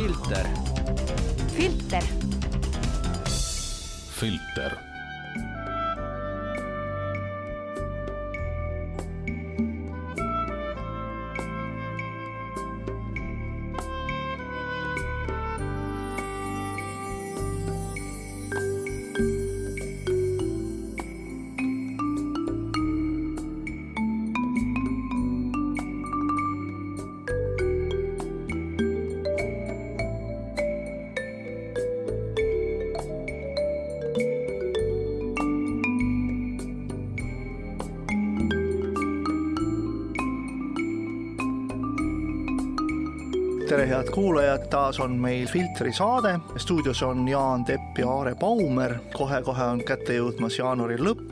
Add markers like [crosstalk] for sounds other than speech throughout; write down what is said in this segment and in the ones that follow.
filter. filter. filter kuulajad, taas on meil Filtri saade. stuudios on Jaan Tepp ja Aare Baumer. kohe-kohe on kätte jõudmas jaanuari lõpp.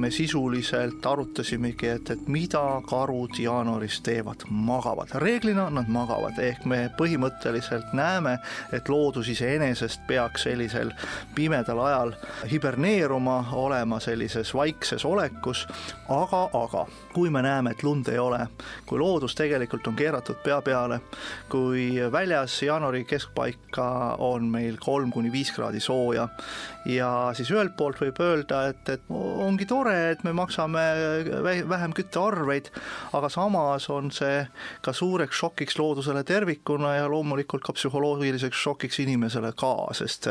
Me sisuliselt arutasimegi, et, et mida karud jaanuaris teevad, magavad. reeglina nad magavad, ehk me põhimõtteliselt näeme, et loodus iseenesest peaks sellisel pimedal ajal hiberneeruma, olema sellises vaikses olekus. aga, aga kui me näeme, et lund ei ole, kui loodus tegelikult on keeratud pea peale, kui väljas jaanuari keskpaika on meil kolm kuni viis kraadi sooja ja siis ühelt poolt võib öelda, et, et ongi tore, et me maksame vähem küttearveid, aga samas on see ka suureks šokiks loodusele tervikuna ja loomulikult ka psühholoogiliseks šokiks inimesele ka, sest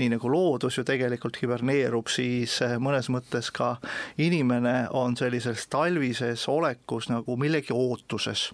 nii nagu loodus ju tegelikult hiberneerub, siis mõnes mõttes ka inimene on sellises talvises olekus nagu millegi ootuses.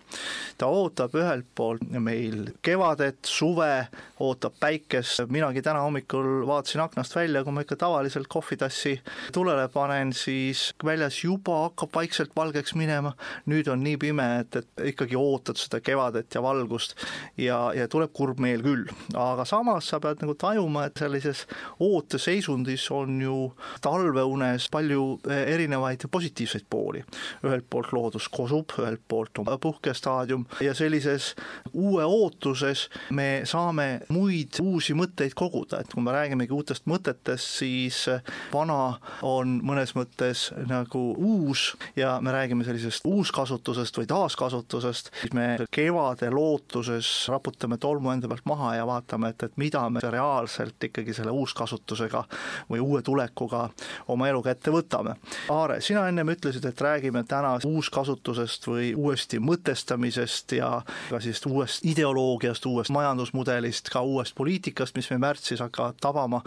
ta ootab ühelt poolt meil kevadet, suve, ootab päikest, minagi täna hommikul vaatasin aknast välja, kui ma ikka tavaliselt kohvitassi tulele panen, siis väljas juba hakkab vaikselt valgeks minema, nüüd on nii pime, et, et ikkagi ootad seda kevadet ja valgust ja, ja tuleb kurb meel küll, aga samas sa pead nagu tajuma, et sellises ooteseisundis on ju talveunes palju eh, erinevaid positiivseid pooli. ühelt poolt loodus kosub, ühelt poolt on puhkestaadium ja sellises uue ootuses me saame muid uusi mõtteid koguda, et kui me räägimegi uutest mõtetest, siis vana on mõnes mõttes nagu uus ja me räägime sellisest uuskasutusest või taaskasutusest, siis me kevade lootuses raputame tolmu enda pealt maha ja vaatame, et, et mida me reaalselt ikkagi selle uuskasutusega või uue tulekuga oma elu kätte võtame. Aare, sina ennem ütlesid, et räägime täna uuskasutusest või uuesti mõtestamisest ja ka siis uuest ideoloogiast, uuest majandusmudelist, ka uuest poliitikast, mis me märtsis hakkavad tabama,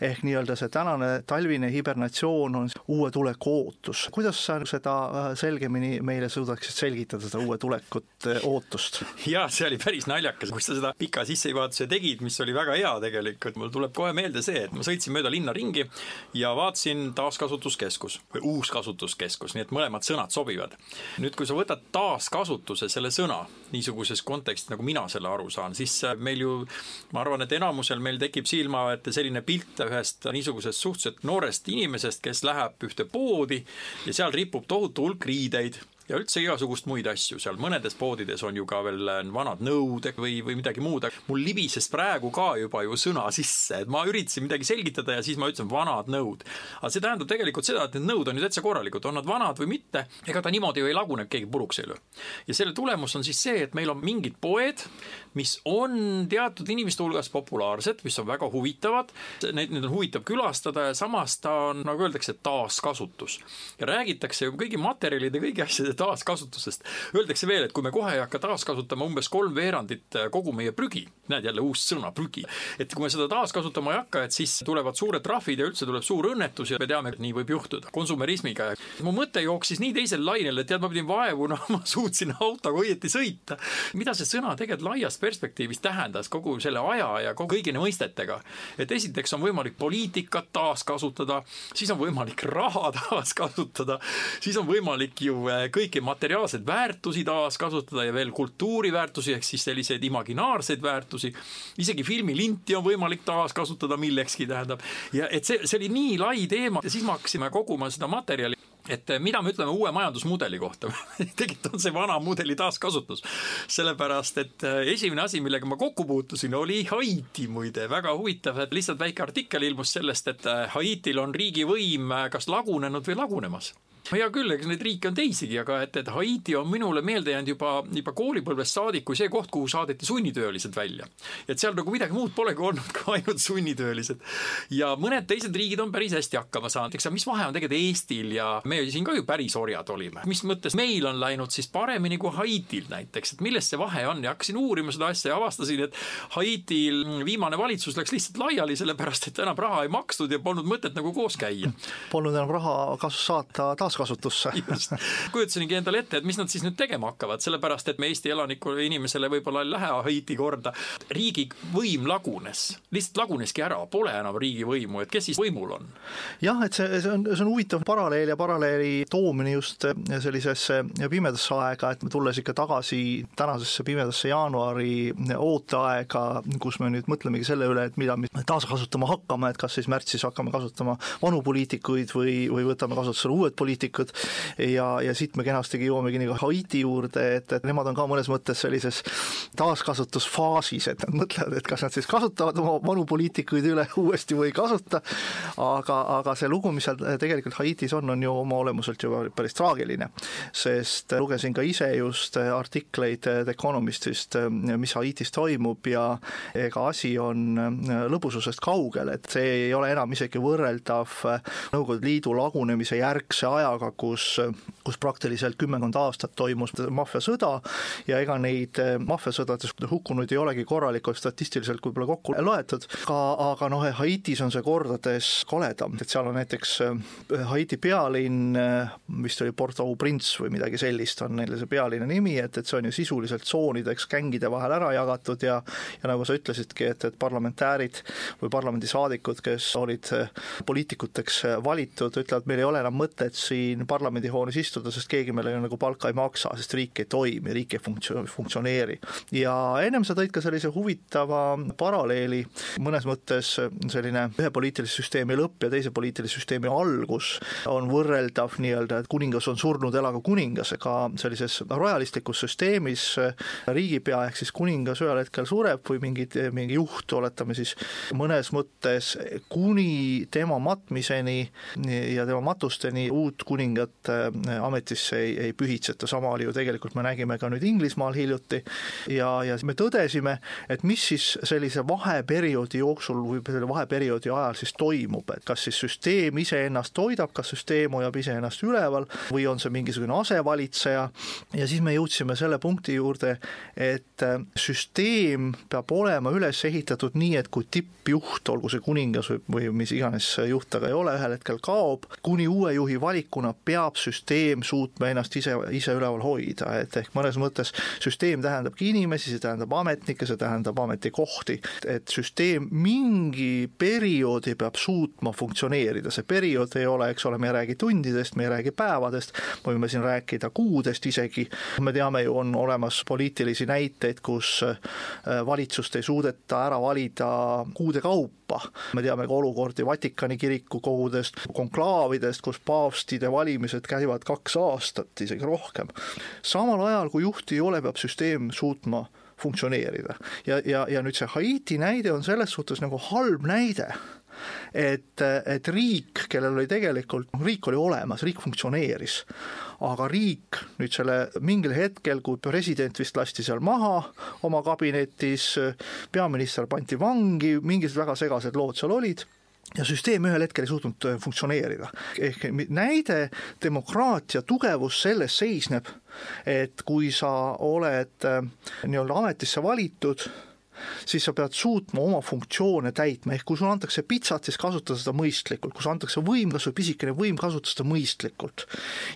ehk nii-öelda see tänane talvine hibernatsioon on uue tuleku ootus. kuidas sa seda äh, selgemini meile suudaksid selgitada, seda uue tulekut, äh, ootust? [laughs] jaa, see oli päris naljakas, kui sa seda pika sissejuhatuse tegid, mis oli väga hea tegelikult, mul tuleb kohe meelde see, et ma sõitsin mööda linna ringi ja vaatasin taaskasutuskeskus või uuskasutuskeskus, nii et mõlemad sõnad sobivad. nüüd, kui sa võtad taaskasutuse selle sõna niisuguses kontekstis, nagu mina selle aru saan, siis meil ju, ma arvan, et enamusel meil tekib silma ette selline pilt ühest niisugusest suhteliselt noorest inimesest, kes läheb ühte poodi ja seal ripub tohutu hulk riideid ja üldse igasugust muid asju seal, mõnedes poodides on ju ka veel äh, vanad nõud või, või midagi muud, mul libises praegu ka juba ju sõna sisse, et ma üritasin midagi selgitada ja siis ma ütlesin vanad nõud. aga see tähendab tegelikult seda, et need nõud on ju täitsa korralikud, on nad vanad või mitte, ega ta niimoodi ju ei lagune, keegi puruks ei löö. ja selle tulemus on siis see, et meil on mingid poed, mis on teatud inimeste hulgas populaarsed, mis on väga huvitavad, neid, neid on huvitav külastada ja samas ta on, nagu öeldakse, taaskasutus. ja räägitakse ju kõigi materjalide, kõigi asjade taaskasutusest. Öeldakse veel, et kui me kohe ei hakka taaskasutama umbes kolm veerandit äh, kogu meie prügi, näed jälle uus sõna, prügi, et kui me seda taaskasutama ei hakka, et siis tulevad suured trahvid ja üldse tuleb suur õnnetus ja me teame, et nii võib juhtuda konsumerismiga. mu mõte jooksis nii teisel lainel, et tead, ma pidin vaevu, noh, [laughs] ma suutsin autoga õieti sõita. mida see sõna tegelikult laias perspektiivis tähendas kogu selle aja ja kogu kõigine mõistetega? et esiteks on võimalik poliitikat taaskasutada, siis on võimalik raha [laughs] taaskasutada, siis on võimalik ju äh, kõik kõiki materiaalseid väärtusi taaskasutada ja veel kultuuriväärtusi ehk siis selliseid imaginaarseid väärtusi. isegi filmilinti on võimalik taaskasutada millekski, tähendab. ja et see, see oli nii lai teema ja siis me hakkasime koguma seda materjali et mida me ütleme uue majandusmudeli kohta [laughs] tegelikult on see vana mudeli taaskasutus. sellepärast, et äh, esimene asi, millega ma kokku puutusin, oli Haiti muide, väga huvitav, et lihtsalt väike artikkel ilmus sellest, et äh, Haitil on riigivõim äh, kas lagunenud või lagunemas hea küll, eks neid riike on teisigi, aga et, et Haiti on minule meelde jäänud juba, juba koolipõlvest saadik kui see koht, kuhu saadeti sunnitöölised välja. et seal nagu midagi muud polegi olnud [laughs] kui ainult sunnitöölised. ja mõned teised riigid on päris hästi hakkama saanud, eks mis vahe on tegelikult Eestil ja me siin ka ju päris orjad olime. mis mõttes meil on läinud siis paremini kui Haitil näiteks, et milles see vahe on ja hakkasin uurima seda asja ja avastasin, et Haitil viimane valitsus läks lihtsalt laiali, sellepärast et enam raha ei makstud ja polnud mõtet nagu koos käia. Polnud enam raha kasu saata taaskasutusse. kujutasingi endale ette, et mis nad siis nüüd tegema hakkavad, sellepärast et me Eesti elanikule, inimesele võib-olla ei lähe Haiti korda. riigi võim lagunes, lihtsalt laguneski ära, pole enam riigivõimu, et kes siis võimul on? jah, et see, see on, see on huvitav paralleel ja paralleeli toomine just sellisesse pimedasse aega, et tulles ikka tagasi tänasesse pimedasse jaanuari ooteaega, kus me nüüd mõtlemegi selle üle, et mida me taaskasutama hakkame, et kas siis märtsis hakkame kasutama vanu poliitikuid või, või võtame kasutusele uued poliitikud ja, ja siit me kenastigi jõuamegi nagu Haiti juurde, et, et nemad on ka mõnes mõttes sellises taaskasutusfaasis, et nad mõtlevad, et kas nad siis kasutavad oma vanu poliitikuid üle [laughs] uuesti või ei kasuta, aga, aga see lugu, mis seal tegelikult Haitis on, on ju oma olemuselt ju päris traagiline, sest lugesin ka ise just artikleid The Economistist, mis Haitis toimub ja ega asi on lõbususest kaugel, et see ei ole enam isegi võrreldav Nõukogude Liidu lagunemise järgse ajaga, kus, kus praktiliselt kümmekond aastat toimus maffiasõda ja ega neid maffiasõdades hukkunuid ei olegi korralikult statistiliselt võib-olla kokku loetud, aga, aga noh, Haitis on see kordades koledam, et seal on näiteks Haiti pealinn, vist oli Port-au-Prince või midagi sellist on neil see pealinna nimi, et, et see on ju sisuliselt tsoonideks gängide vahel ära jagatud ja ja nagu sa ütlesidki, et, et parlamentäärid või parlamendisaadikud, kes olid poliitikuteks valitud, ütlevad, meil ei ole enam mõtet siin parlamendihoones istuda, sest keegi meile nagu palka ei maksa, sest riik ei toimi, riik ei funktsioon, funktsioneeri. ja ennem sa tõid ka sellise huvitava paralleeli, mõnes mõttes selline ühe poliitilise süsteemi lõpp ja teise poliitilise süsteemi algus on võrreldav nii-öelda, et kuningas on surnud, elagu kuningas, ega sellises royalistlikus süsteemis riigipea ehk siis kuningas ühel hetkel sureb või mingid, mingi juht, oletame siis, mõnes mõttes kuni tema matmiseni ja tema matusteni uut kuningat ametisse ei, ei pühitseta, sama oli ju tegelikult, me nägime ka nüüd Inglismaal hiljuti. Ja, ja me tõdesime, et mis siis sellise vaheperioodi jooksul või selle vaheperioodi ajal siis toimub, et kas siis süsteem iseennast toidab, kas süsteem hoiab iseennast üleval või on see mingisugune asevalitseja. Ja siis me jõudsime selle punkti juurde, et süsteem peab olema üles ehitatud nii, et kui tippjuht, olgu see kuningas või, või mis iganes juht ta ka ei ole, ühel hetkel kaob, kuni uue juhi valikuna peab süsteem suutma ennast ise, ise üleval hoida, et ehk mõnes mõttes süsteem tähendabki inimesi, see tähendab ametnikke, see tähendab ametikohti, et süsteem mingi perioodi peab suutma funktsioneerida, see periood ei ole, eks ole, me ei räägi tundidest, me ei räägi päevadest, me võime siin rääkida kuudest isegi, me teame ju, on olemas poliitilisi näiteid, kus valitsust ei suudeta ära valida kuude kaupa, me teame ka olukordi Vatikani kiriku kogudest, konklaavidest, kus paavstide valimised käivad kaks aastat, isegi rohkem. samal ajal, kui juhti ei ole, peab süsteem suutma funktsioneerida. ja, ja, ja nüüd see Haiti näide on selles suhtes nagu halb näide et, et riik, kellel oli tegelikult, riik oli olemas, riik funktsioneeris, aga riik nüüd selle mingil hetkel, kui president vist lasti seal maha oma kabinetis, peaminister pandi vangi, mingid väga segased lood seal olid ja süsteem ühel hetkel ei suutnud funktsioneerida. ehk näide demokraatia tugevus selles seisneb, et kui sa oled nii-öelda ametisse valitud, siis sa pead suutma oma funktsioone täitma, ehk kui sulle antakse pitsat, siis kasuta seda mõistlikult, kui sulle antakse võim, kas või pisikene võim, kasuta seda mõistlikult.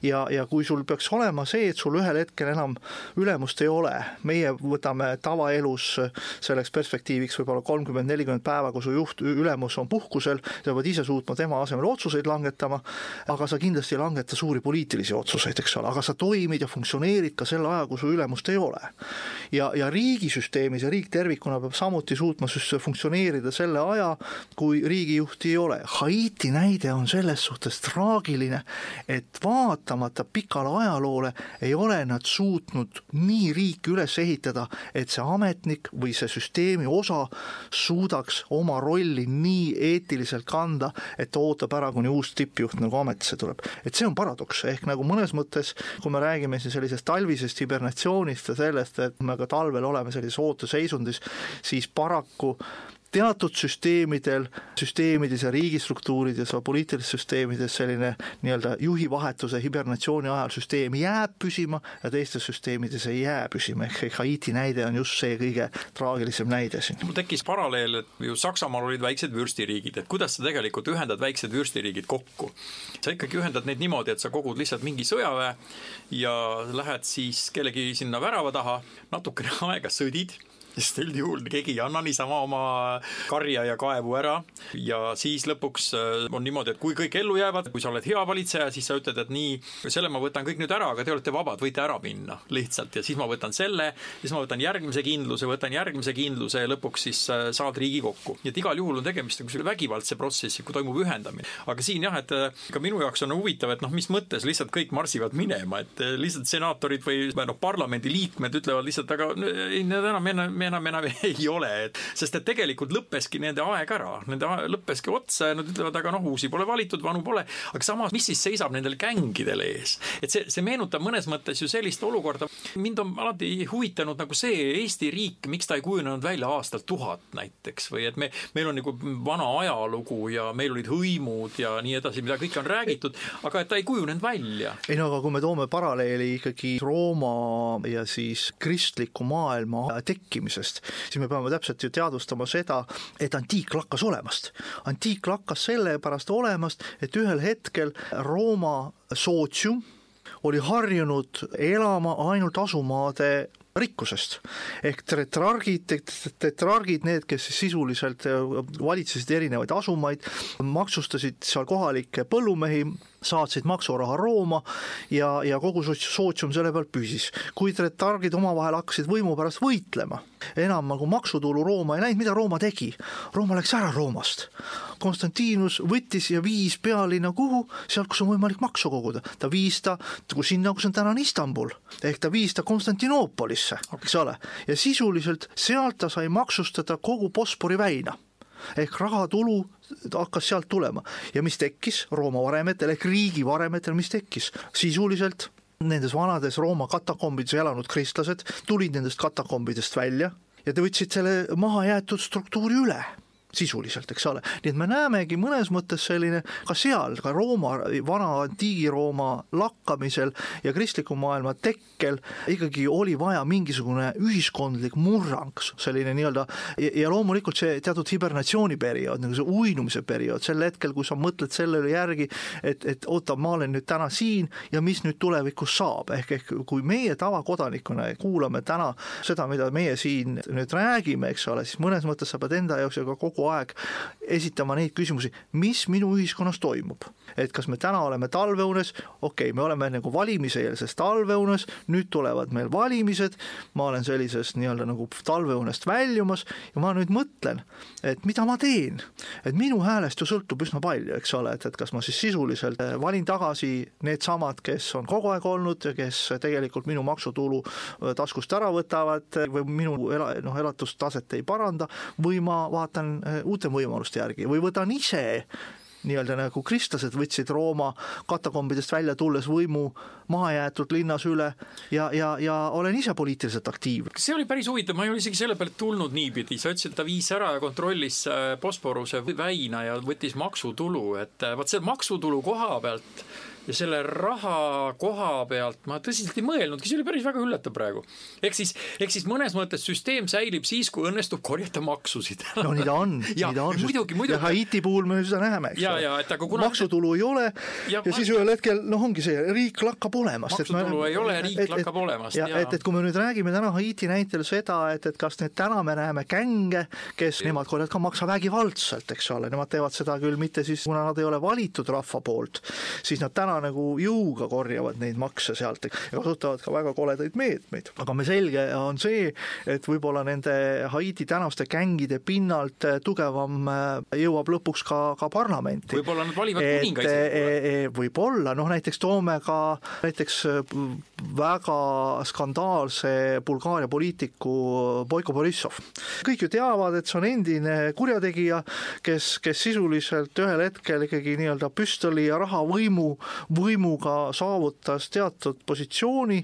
ja, ja kui sul peaks olema see, et sul ühel hetkel enam ülemust ei ole, meie võtame tavaelus selleks perspektiiviks võib-olla kolmkümmend, nelikümmend päeva, kui su juht, ülemus on puhkusel, sa pead ise suutma tema asemel otsuseid langetama, aga sa kindlasti ei langeta suuri poliitilisi otsuseid, eks ole, aga sa toimid ja funktsioneerid ka selle aja, kui su ülemust ei ole. ja, ja riigisüsteemis ja riik tervikuna kodanikuna peab samuti suutma siis funktsioneerida selle aja, kui riigijuhti ei ole. Haiti näide on selles suhtes traagiline, et vaatamata pikale ajaloole ei ole nad suutnud nii riiki üles ehitada, et see ametnik või see süsteemi osa suudaks oma rolli nii eetiliselt kanda, et ta ootab ära, kuni uus tippjuht nagu ametisse tuleb. et see on paradoks, ehk nagu mõnes mõttes, kui me räägime siin sellisest talvisest hibernatsioonist ja sellest, et me ka talvel oleme sellises ooteseisundis, siis paraku teatud süsteemidel, süsteemides ja riigistruktuurides poliitilistes süsteemides selline nii-öelda juhivahetuse hibernatsiooni ajal süsteem jääb püsima ja teistes süsteemides ei jää püsima, ehk Haiti näide on just see kõige traagilisem näide siin. mul tekkis paralleel, et ju Saksamaal olid väiksed vürstiriigid, et kuidas sa tegelikult ühendad väiksed vürstiriigid kokku. sa ikkagi ühendad neid niimoodi, et sa kogud lihtsalt mingi sõjaväe ja lähed siis kellegi sinna värava taha, natukene [laughs] aega sõdid [laughs] sest üldjuhul keegi ei anna niisama oma karja ja kaevu ära ja siis lõpuks äh, on niimoodi, et kui kõik ellu jäävad, kui sa oled hea valitseja, siis sa ütled, et nii, selle ma võtan kõik nüüd ära, aga te olete vabad, võite ära minna lihtsalt ja siis ma võtan selle, siis ma võtan järgmise kindluse, võtan järgmise kindluse ja lõpuks siis äh, saad riigi kokku. nii et igal juhul on tegemist nagu selle vägivaldse protsessi, kui toimub ühendamine. aga siin jah, et äh, ka minu jaoks on huvitav, et noh, mis mõttes lihtsalt kõik marsivad minema, et lihtsalt senaatorid või noh, parlamendiliikmed ütlevad lihtsalt, aga ei, need enam, enam me enam, enam [laughs] ei ole, et sest et tegelikult lõppeski nende aeg ära, nende lõppeski otsa ja nad ütlevad, aga noh, uusi pole valitud, vanu pole, aga samas, mis siis seisab nendel gängidel ees? et see, see meenutab mõnes mõttes ju sellist olukorda, mind on alati huvitanud nagu see Eesti riik, miks ta ei kujunenud välja aastal tuhat näiteks või et me, meil on nagu vana ajalugu ja meil olid hõimud ja nii edasi, mida kõike on räägitud, aga et ta ei kujunenud välja. ei no aga kui me toome paralleeli ikkagi Rooma ja siis kristliku maailma tekkimise tegemisest, siis me peame täpselt ju teadvustama seda, et antiik lakkas olemast. antiik lakkas sellepärast olemast, et ühel hetkel Rooma sootsium oli harjunud elama ainult asumaade rikkusest. ehk tetrargid, tetrargid, need, kes siis sisuliselt valitsesid erinevaid asumaid, maksustasid seal kohalikke põllumehi, saatsid maksuraha Rooma ja, ja kogu sootsium selle peal püsis. kui tetrargid omavahel hakkasid võimu pärast võitlema, enam nagu maksutulu Rooma ei läinud, mida Rooma tegi? Rooma läks ära Roomast. Konstantinus võttis ja viis pealinna kuhu, sealt, kus on võimalik maksu koguda. ta viis ta sinna, kus on tänane Istanbul, ehk ta viis ta Konstantinoopolisse, eks ole, ja sisuliselt sealt ta sai maksustada kogu Bospori väina ehk rahatulu hakkas sealt tulema. Ja mis tekkis? Rooma varemetel ehk riigi varemetel, mis tekkis? Sisuliselt nendes vanades Rooma katakombides elanud kristlased tulid nendest katakombidest välja ja te võtsid selle mahajäetud struktuuri üle sisuliselt, eks ole. nii et me näemegi mõnes mõttes selline ka seal, ka Rooma, vana antiigi-Rooma lakkamisel ja kristliku maailma tekkel ikkagi oli vaja mingisugune ühiskondlik murrang, selline nii-öelda ja loomulikult see teatud hibernatsiooniperiood, nagu see uinumise periood, sel hetkel, kui sa mõtled selle üle järgi, et, et oota, ma olen nüüd täna siin ja mis nüüd tulevikus saab, ehk, ehk kui meie tavakodanikuna kuulame täna seda, mida meie siin nüüd räägime, eks ole, siis mõnes mõttes sa pead enda jaoks ja ka kogu kogu aeg esitama neid küsimusi, mis minu ühiskonnas toimub. et kas me täna oleme talveunes, okei okay,, me oleme nagu valimiseelses talveunes, nüüd tulevad meil valimised, ma olen sellisest nii-öelda nagu talveunest väljumas ja ma nüüd mõtlen, et mida ma teen. et minu häälest ju sõltub üsna palju, eks ole, et, et kas ma siis sisuliselt eh, valin tagasi needsamad, kes on kogu aeg olnud ja kes tegelikult minu maksutulu eh, taskust ära võtavad või minu ela-, noh, elatustaset ei paranda, või ma vaatan eh, uute võimaluste järgi. Või võtan ise nii-öelda nagu kristlased võtsid Rooma katakombidest välja tulles võimu mahajäetud linnas üle ja, ja, ja olen ise poliitiliselt aktiivne. see oli päris huvitav, ma ei ole isegi selle peale tulnud niipidi, sa ütlesid, et ta viis ära ja kontrollis äh, Bosporuse väina ja võttis maksutulu, et äh, vot selle maksutulu koha pealt ja selle raha koha pealt ma tõsiselt ei mõelnudki, see oli päris väga üllatav praegu. ehk siis, ehk siis mõnes mõttes süsteem säilib siis, kui õnnestub korjata maksusid no nii ta on, nii ta on. muidugi, muidugi. ja Haiti puhul me seda näeme, eks ole. Kuna... maksutulu ei ole ja, ja siis ühel hetkel noh, ongi see, riik lakkab olemast. maksutulu me... ei ole, riik et, lakkab olemast. ja et, et kui me nüüd räägime täna Haiti näitel seda, et, et kas nüüd täna me näeme gänge, kes, nemad korjavad ka maksa vägivaldselt, eks ole, nemad teevad seda küll mitte siis, kuna nad ei ole valitud rahva poolt, siis nad täna täna nagu jõuga korjavad neid makse sealt ja kasutavad ka väga koledaid meetmeid. aga me selge on see, et võib-olla nende Haiti tänaste gängide pinnalt tugevam jõuab lõpuks ka, ka parlamenti. võib-olla nad valivad kuninga isegi. E, e, võib-olla, noh näiteks toome ka näiteks väga skandaalse Bulgaaria poliitiku Boiko Borissov. kõik ju teavad, et see on endine kurjategija, kes, kes sisuliselt ühel hetkel ikkagi nii-öelda püstoli ja rahavõimu, võimuga saavutas teatud positsiooni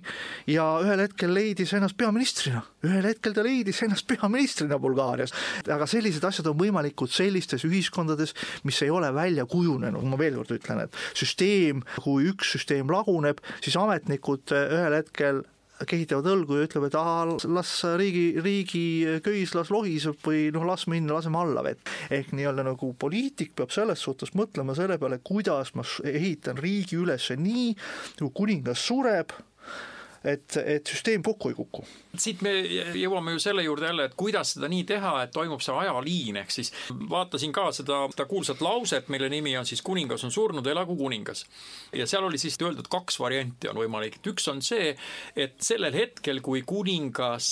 ja ühel hetkel leidis ennast peaministrina. ühel hetkel ta leidis ennast peaministrina Bulgaarias. aga sellised asjad on võimalikud sellistes ühiskondades, mis ei ole välja kujunenud, ma veel kord ütlen, et süsteem, kui üks süsteem laguneb, siis ametnikud ühel hetkel kehitavad õlgu ja ütlevad, et las riigi, riigi köis las lohiseb või noh, las minna, laseme alla vett. ehk nii-öelda nagu poliitik peab selles suhtes mõtlema selle peale, kuidas ma ehitan riigi üles nii, kui kuningas sureb, et, et süsteem kokku ei kuku. siit me jõuame ju selle juurde jälle, et kuidas seda nii teha, et toimub see ajaliin, ehk siis vaatasin ka seda, seda kuulsat lauset, mille nimi on siis Kuningas on surnud, elagu kuningas. ja seal oli siis öeldud kaks varianti on võimalik, et üks on see, et sellel hetkel, kui kuningas,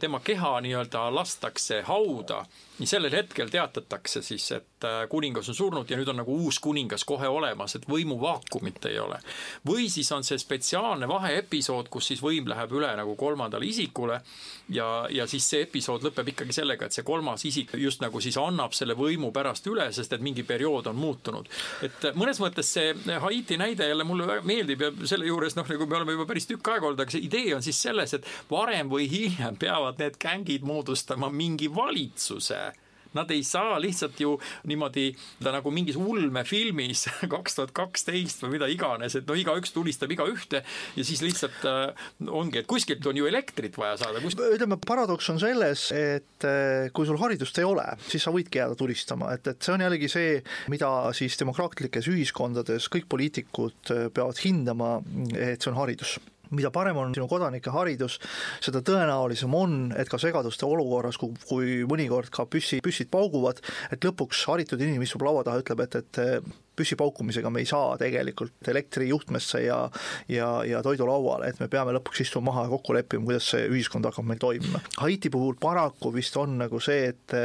tema keha nii-öelda lastakse hauda, nii sellel hetkel teatatakse siis, et äh, kuningas on surnud ja nüüd on nagu uus kuningas kohe olemas, et võimuvaakumit ei ole. või siis on see spetsiaalne vaheepisood, kus siis võim läheb üle nagu kolmandale isikule ja, ja siis see episood lõpeb ikkagi sellega, et see kolmas isik just nagu siis annab selle võimu pärast üle, sest et mingi periood on muutunud. et mõnes mõttes see Haiti näide jälle mulle väga meeldib ja selle juures noh, nagu me oleme juba päris tükk aega olnud, aga see idee on siis selles, et varem või hiljem peavad need gängid moodustama mingi valitsuse Nad ei saa lihtsalt ju niimoodi nagu mingis ulmefilmis [laughs] kaks tuhat kaksteist või mida iganes, et no igaüks tulistab igaühte ja siis lihtsalt äh, ongi, et kuskilt on ju elektrit vaja saada kus.... ütleme, paradoks on selles, et äh, kui sul haridust ei ole, siis sa võidki jääda tulistama, et, et see on jällegi see, mida siis demokraatlikes ühiskondades kõik poliitikud äh, peavad hindama, et see on haridus mida parem on sinu kodanike haridus, seda tõenäolisem on, et ka segaduste olukorras, kui mõnikord ka püssi, püssid pauguvad, et lõpuks haritud inimene istub laua taha, ütleb, et, et püssipaukumisega me ei saa tegelikult elektrijuhtmesse ja ja, ja toidulauale, et me peame lõpuks istuma maha ja kokku leppima, kuidas see ühiskond hakkab meil toimima. Haiti puhul paraku vist on nagu see, et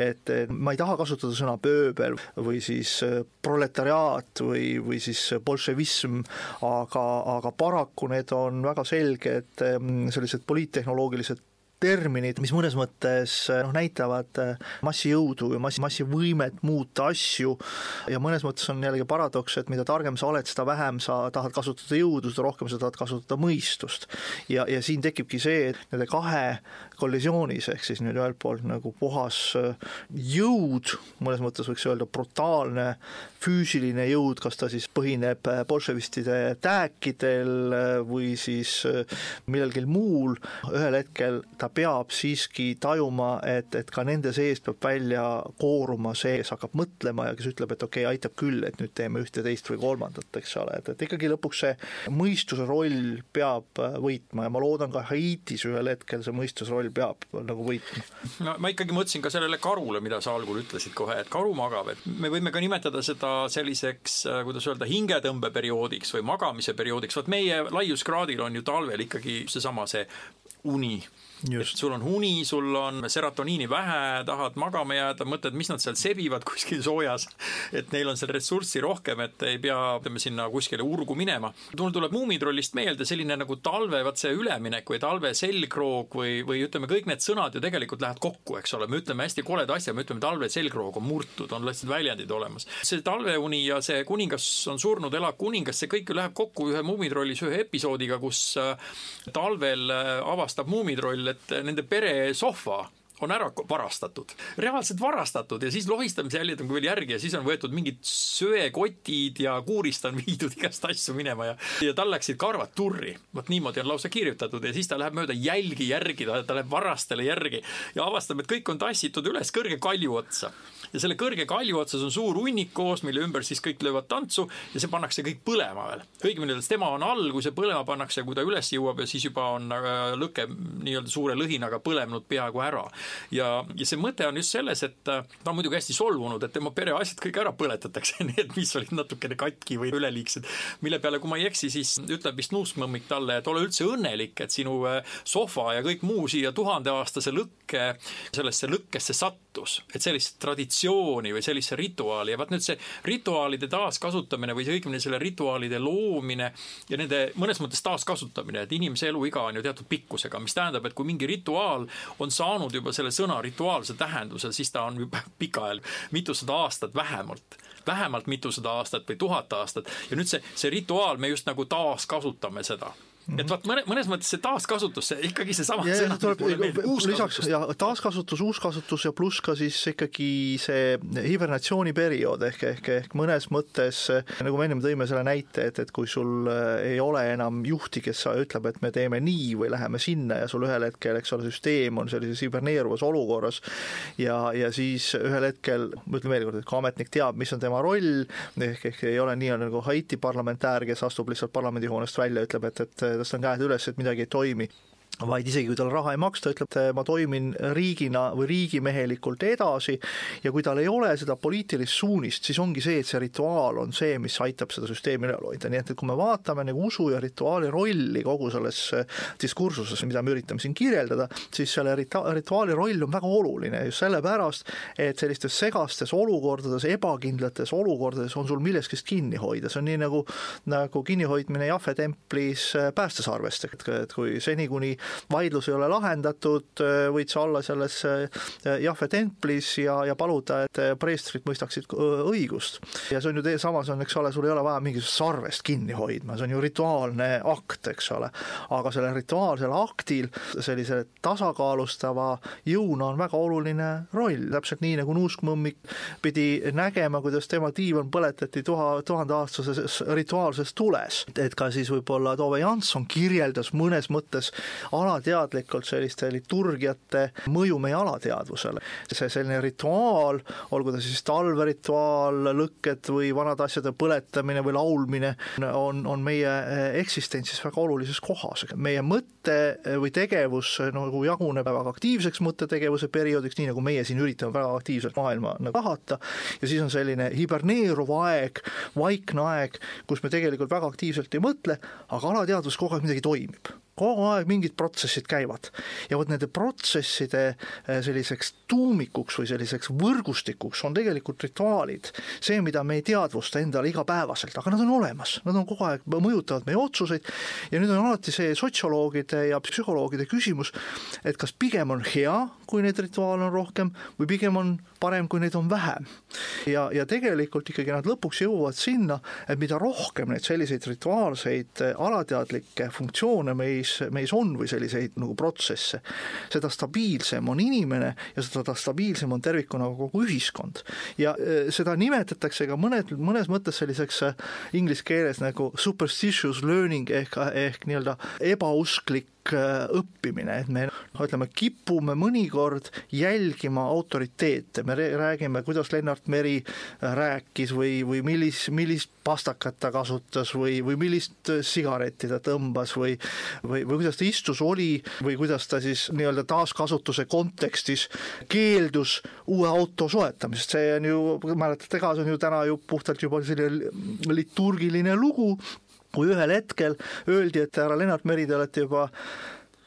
et ma ei taha kasutada sõna pööbel või siis proletariaat või, või siis bolševism, aga, aga paraku need on väga selged mm, sellised poliittehnoloogilised terminid, mis mõnes mõttes noh, näitavad äh, massijõudu ja massi, massivõimet muuta asju ja mõnes mõttes on jällegi paradoks, et mida targem sa oled, seda vähem sa tahad kasutada jõudu, seda rohkem sa tahad kasutada mõistust. ja, ja siin tekibki see, et nende kahe kollisioonis, ehk siis nüüd ühelt poolt nagu puhas äh, jõud, mõnes mõttes võiks öelda brutaalne füüsiline jõud, kas ta siis põhineb äh, bolševistide tääkidel või siis millelgi muul, ühel hetkel ta peab siiski tajuma, et, et ka nende seest peab välja kooruma see, kes hakkab mõtlema ja kes ütleb, et okei okay,, aitab küll, et nüüd teeme ühte, teist või kolmandat, eks ole, et, et ikkagi lõpuks see mõistuse roll peab äh, võitma ja ma loodan ka Haitis ühel hetkel see mõistuse roll peab nagu võitma. no ma ikkagi mõtlesin ka sellele karule, mida sa algul ütlesid kohe, et karu magab, et me võime ka nimetada seda selliseks, äh, kuidas öelda, hingetõmbeperioodiks või magamise perioodiks, vot meie laiuskraadil on ju talvel ikkagi seesama see uni et sul on uni, sul on serotoniini vähe, tahad magama jääda, mõtled, mis nad seal sebivad [laughs] kuskil soojas. et neil on seal ressurssi rohkem, et ei pea, ütleme sinna kuskile urgu minema. mul tuleb Muumitrollist meelde selline nagu talve, vaat see üleminek või talve selgroog või, või ütleme, kõik need sõnad ju tegelikult lähevad kokku, eks ole, me ütleme hästi koleda asja, me ütleme talve selgroog on murtud, on lihtsalt väljendid olemas. see talveuni ja see kuningas on surnud, elab kuningas, see kõik ju läheb kokku ühe Muumitrollis ühe episoodiga, kus äh, talvel äh, avastab Muumitroll, et nende pere sohva on ära varastatud, reaalselt varastatud ja siis lohistamise jäljed on veel järgi ja siis on võetud mingid söekotid ja kuurist on [laughs] viidud igast asju minema ja, ja tal läksid karvad turri. vot niimoodi on lausa kirjutatud ja siis ta läheb mööda jälgi järgi, ta, ta läheb varastele järgi ja avastab, et kõik on tassitud üles kõrge kalju otsa ja selle kõrge kalju otsas on suur hunnik koos, mille ümber siis kõik löövad tantsu ja see pannakse kõik põlema veel. õigemini öeldes tema on all, kui see põlema pannakse, kui ta üles jõuab ja siis juba on äh, lõke nii-öelda suure lõhinaga põlenud peaaegu ära. ja, ja see mõte on just selles, et ta on muidugi hästi solvunud, et tema pereasjad kõik ära põletatakse, [laughs] need, mis olid natukene katki või üleliigsed, mille peale, kui ma ei eksi, siis ütleb vist nuuskmõmmik talle, et ole üldse õnnelik, et sinu äh, sohva ja kõik muu siia tuhandeaastase lõkke, sellesse lõkkesse sattus, et sellist traditsiooni või sellise rituaali. Ja vaat nüüd see rituaalide taaskasutamine või õigemini selle rituaalide loomine ja nende mõnes mõttes taaskasutamine, et inimese eluiga on ju teatud pikkusega, mis tähendab, et kui mingi rituaal on saanud juba selle sõna rituaalse tähenduse, siis ta on juba [laughs] pikaajal mitusada aastat vähemalt. Vähemalt mitusada aastat või tuhat aastat. Ja nüüd see, see rituaal, me just nagu taaskasutame seda. Et vaat mõne, mõnes mõttes see taaskasutus, see ikkagi seesama ja, sõna, tuleb, lisaks ja taaskasutus, uuskasutus ja pluss ka siis ikkagi see hibernatsiooniperiood ehk, ehk, ehk mõnes mõttes nagu me ennem tõime selle näite, et, et kui sul äh, ei ole enam juhti, kes ütleb, et me teeme nii või läheme sinna ja sul ühel hetkel, eks ole, süsteem on sellises hiberneeruvas olukorras ja, ja siis ühel hetkel, ma ütlen veel kord, et kui ametnik teab, mis on tema roll, ehk, ehk ei ole nii nagu Haiti parlamentäär, kes astub lihtsalt parlamendihoonest välja, ütleb, et, et tõstan käed üles, et midagi ei toimi vaid isegi kui talle raha ei maksta, ütleb ta, ma toimin riigina või riigimehelikult edasi ja kui tal ei ole seda poliitilist suunist, siis ongi see, et see rituaal on see, mis aitab seda süsteemi üleval hoida, nii et, et kui me vaatame nagu usu ja rituaali rolli kogu selles diskursuses, mida me üritame siin kirjeldada, siis selle rita-, rituaali roll on väga oluline just sellepärast, et sellistes segastes olukordades, ebakindlates olukordades on sul millestki kinni hoida, see on nii nagu, nagu kinnihoidmine Jahve templis päästesarvest, et, et kui seni, kuni vaidlus ei ole lahendatud, võid sa olla selles äh, Jahve templis ja, ja paluda, et äh, preestrid mõistaksid õigust. ja see on ju samas on, eks ole, sul ei ole vaja mingisugust sarvest kinni hoidma, see on ju rituaalne akt, eks ole. aga sellel rituaalsel aktil sellise tasakaalustava jõuna on väga oluline roll, täpselt nii nagu nuuskmõmmik pidi nägema, kuidas tema diivan põletati tuha, tuhandeaastases rituaalses tules. et ka siis võib-olla Tove Jansson kirjeldas mõnes mõttes alateadlikult selliste liturgiate mõju meie alateadvusele. see selline rituaal, olgu ta siis talverituaal, lõkked või vanade asjade põletamine või laulmine, on, on meie eksistentsis väga olulises kohas. meie mõte või tegevus nagu jaguneb väga aktiivseks mõttetegevuse perioodiks, nii nagu meie siin üritame väga aktiivselt maailma nagu lahata, ja siis on selline hiberneeruv aeg, vaikne aeg, kus me tegelikult väga aktiivselt ei mõtle, aga alateadvus kogu aeg midagi toimib kogu aeg mingid protsessid käivad. Ja vot nende protsesside äh, selliseks tuumikuks või selliseks võrgustikuks on tegelikult rituaalid, see, mida me ei teadvusta endale igapäevaselt, aga nad on olemas, nad on kogu aeg, mõjutavad meie otsuseid. Ja nüüd on alati see sotsioloogide ja psühholoogide küsimus, et kas pigem on hea, kui neid rituaale on rohkem või pigem on parem, kui neid on vähem. ja, ja tegelikult ikkagi nad lõpuks jõuavad sinna, et mida rohkem neid selliseid rituaalseid äh, alateadlikke funktsioone meis meis, on või selliseid nagu protsesse, seda stabiilsem on inimene ja seda stabiilsem on tervikuna kogu ühiskond. ja äh, seda nimetatakse ka mõned, mõnes mõttes selliseks äh, inglise keeles nagu superstitious learning ehk, ehk nii-öelda ebausklik õppimine, et me noh, ütleme, kipume mõnikord jälgima autoriteete, me räägime, kuidas Lennart Meri äh, rääkis või, või millis, millist pastakat ta kasutas või, või millist sigaretti ta tõmbas või või, või kuidas ta istus, oli või kuidas ta siis nii-öelda taaskasutuse kontekstis keeldus uue auto soetamisest, see on ju, mäletate ka, see on ju täna ju puhtalt juba selline liturgiline lugu, kui ühel hetkel öeldi, et härra Lennart Meri, te olete juba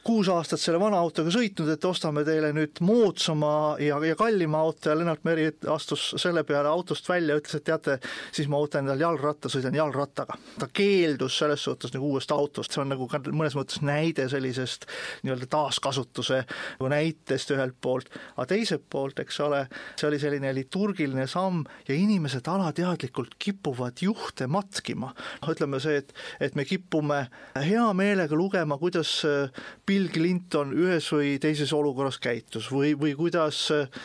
kuus aastat selle vana autoga sõitnud, et ostame teile nüüd moodsama ja, ja kallima auto ja Lennart Meri astus selle peale autost välja, ütles, et teate, siis ma võtan endale jalgratta, sõidan jalgrattaga. ta keeldus selles suhtes nagu uuest autost, see on nagu ka mõnes mõttes näide sellisest nii-öelda taaskasutuse nagu näitest ühelt poolt, aga teiselt poolt, eks ole, see oli selline liturgiline samm ja inimesed alateadlikult kipuvad juhte matkima. ütleme see, et, et me kipume hea meelega lugema, kuidas Bill Clinton ühes või teises olukorras käitus või, või kuidas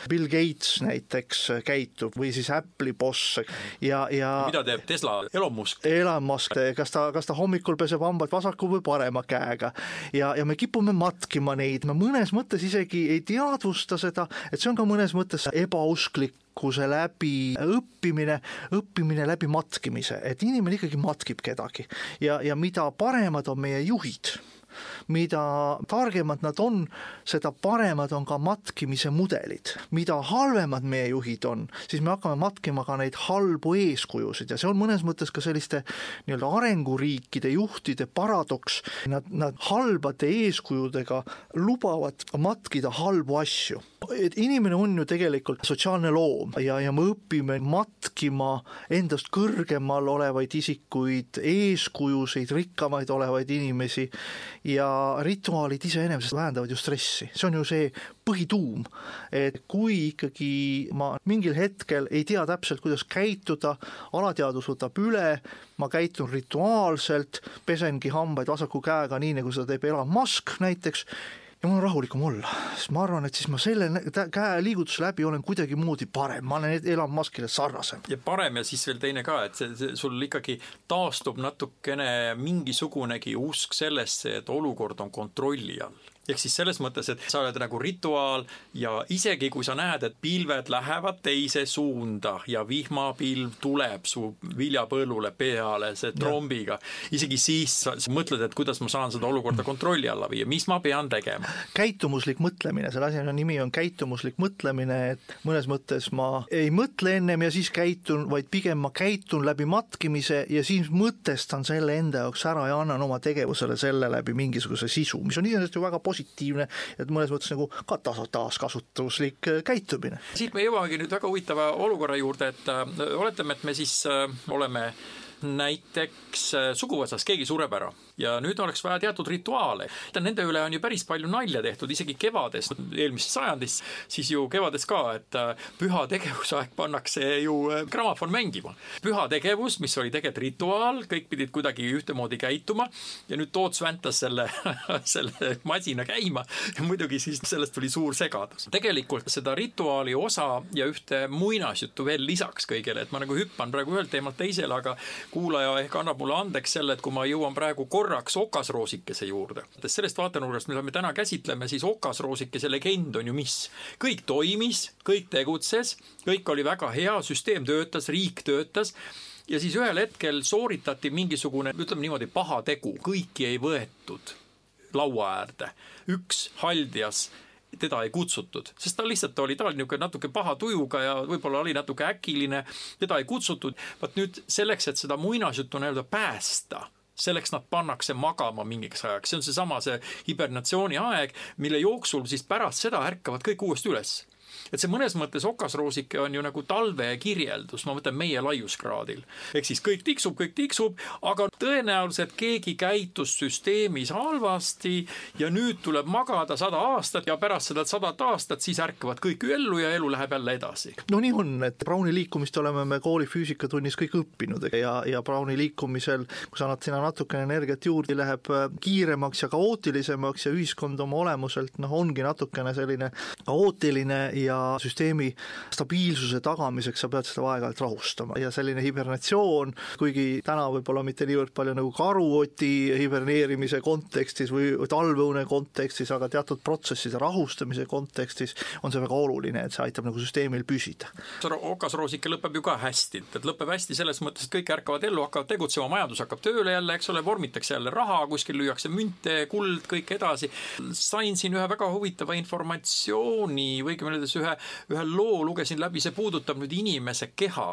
Bill Gates näiteks käitub või siis Apple'i boss ja, ja mida teeb Tesla, Elon Musk? Elon Musk, kas ta, kas ta hommikul peseb hambad vasaku või parema käega? Ja, ja me kipume matkima neid, me mõnes mõttes isegi ei teadvusta seda, et see on ka mõnes mõttes ebausklik tarkuse läbi õppimine, õppimine läbi matkimise, et inimene ikkagi matkib kedagi. Ja, ja mida paremad on meie juhid mida targemad nad on, seda paremad on ka matkimise mudelid. mida halvemad meie juhid on, siis me hakkame matkima ka neid halbu eeskujusid ja see on mõnes mõttes ka selliste nii-öelda arenguriikide juhtide paradoks, nad, nad halbade eeskujudega lubavad matkida halbu asju. et inimene on ju tegelikult sotsiaalne loom ja, ja me õpime matkima endast kõrgemal olevaid isikuid, eeskujusid, rikkamaid olevaid inimesi ja rituaalid iseenesest vähendavad ju stressi, see on ju see põhituum, et kui ikkagi ma mingil hetkel ei tea täpselt, kuidas käituda, alateadvus võtab üle, ma käitun rituaalselt, pesengi hambaid vasaku käega, nii nagu seda teeb Elon Musk näiteks, ja mul on rahulikum olla, sest ma arvan, et siis ma selle käeliigutuse läbi olen kuidagimoodi parem, ma olen Elon Muskile sarnasem. ja parem ja siis veel teine ka, et see, see sul ikkagi taastub natukene mingisugunegi usk sellesse, et olukord on kontrolli all ehk siis selles mõttes, et sa oled nagu rituaal ja isegi kui sa näed, et pilved lähevad teise suunda ja vihmapilv tuleb su viljapõllule peale, see trombiga, isegi siis sa mõtled, et kuidas ma saan seda olukorda kontrolli alla viia, mis ma pean tegema. käitumuslik mõtlemine, selle asja nimi on käitumuslik mõtlemine, et mõnes mõttes ma ei mõtle ennem ja siis käitun, vaid pigem ma käitun läbi matkimise ja siis mõtestan selle enda jaoks ära ja annan oma tegevusele selle läbi mingisuguse sisu, mis on iseenesest ju väga positiivne positiivne, et mõnes mõttes nagu ka taas, taaskasutuslik äh, käitumine. siit me jõuamegi nüüd väga huvitava olukorra juurde, et äh, oletame, et me siis äh, oleme näiteks suguvõsas keegi sureb ära ja nüüd oleks vaja teatud rituaale. Nende üle on ju päris palju nalja tehtud, isegi kevades, eelmises sajandis, siis ju kevades ka, et äh, püha tegevusaeg pannakse ju äh, grammofon mängima. püha tegevus, mis oli tegelikult rituaal, kõik pidid kuidagi ühtemoodi käituma ja nüüd Toots väntas selle [laughs] selle masina käima ja muidugi siis sellest tuli suur segadus. tegelikult seda rituaali osa ja ühte muinasjuttu veel lisaks kõigele, et ma nagu hüppan praegu ühelt teemalt teisele, aga kuulaja ehk annab mulle andeks selle, et kui ma jõuan praegu korraks okasroosikese juurde. sellest vaatenurgast, mida me täna käsitleme, siis okasroosikese legend on ju mis? kõik toimis, kõik tegutses, kõik oli väga hea, süsteem töötas, riik töötas ja siis ühel hetkel sooritati mingisugune, ütleme niimoodi, paha tegu, kõiki ei võetud laua äärde. üks haldjas teda ei kutsutud, sest ta lihtsalt oli, ta oli niisugune natuke paha tujuga ja võib-olla oli natuke äkiline, teda ei kutsutud. vot nüüd selleks, et seda muinasjuttu nii-öelda päästa selleks nad pannakse magama mingiks ajaks, see on seesama see hibernatsiooni aeg, mille jooksul siis pärast seda ärkavad kõik uuesti üles et see mõnes mõttes okasroosike on ju nagu talve kirjeldus, ma mõtlen meie laiuskraadil. ehk siis kõik tiksub, kõik tiksub, aga tõenäoliselt keegi käitus süsteemis halvasti ja nüüd tuleb magada sada aastat ja pärast seda sadat aastat siis ärkavad kõik ellu ja elu läheb jälle edasi. no nii on, et Browni liikumist oleme me kooli füüsikatunnis kõik õppinud ja, ja Browni liikumisel, kui sa annad sinna natukene energiat juurde, läheb äh, kiiremaks ja kaootilisemaks ja ühiskond oma olemuselt noh, ongi natukene selline kaootiline ja süsteemi stabiilsuse tagamiseks sa pead seda aeg-ajalt rahustama ja selline hibernatsioon, kuigi täna võib-olla mitte niivõrd palju nagu karuoti hiberneerimise kontekstis või talveune kontekstis, aga teatud protsesside rahustamise kontekstis on see väga oluline, et see aitab nagu süsteemil püsida. okasroosike lõpeb ju ka hästi, et lõpeb hästi selles mõttes, et kõik ärkavad ellu, hakkavad tegutsema, majandus hakkab tööle jälle, eks ole, vormitakse jälle raha, kuskil lüüakse münte, kuld, kõik edasi. sain siin ühe väga huvitava informatsiooni või õigemini öeldes ühe, ühe loo lugesin läbi, see puudutab nüüd inimese keha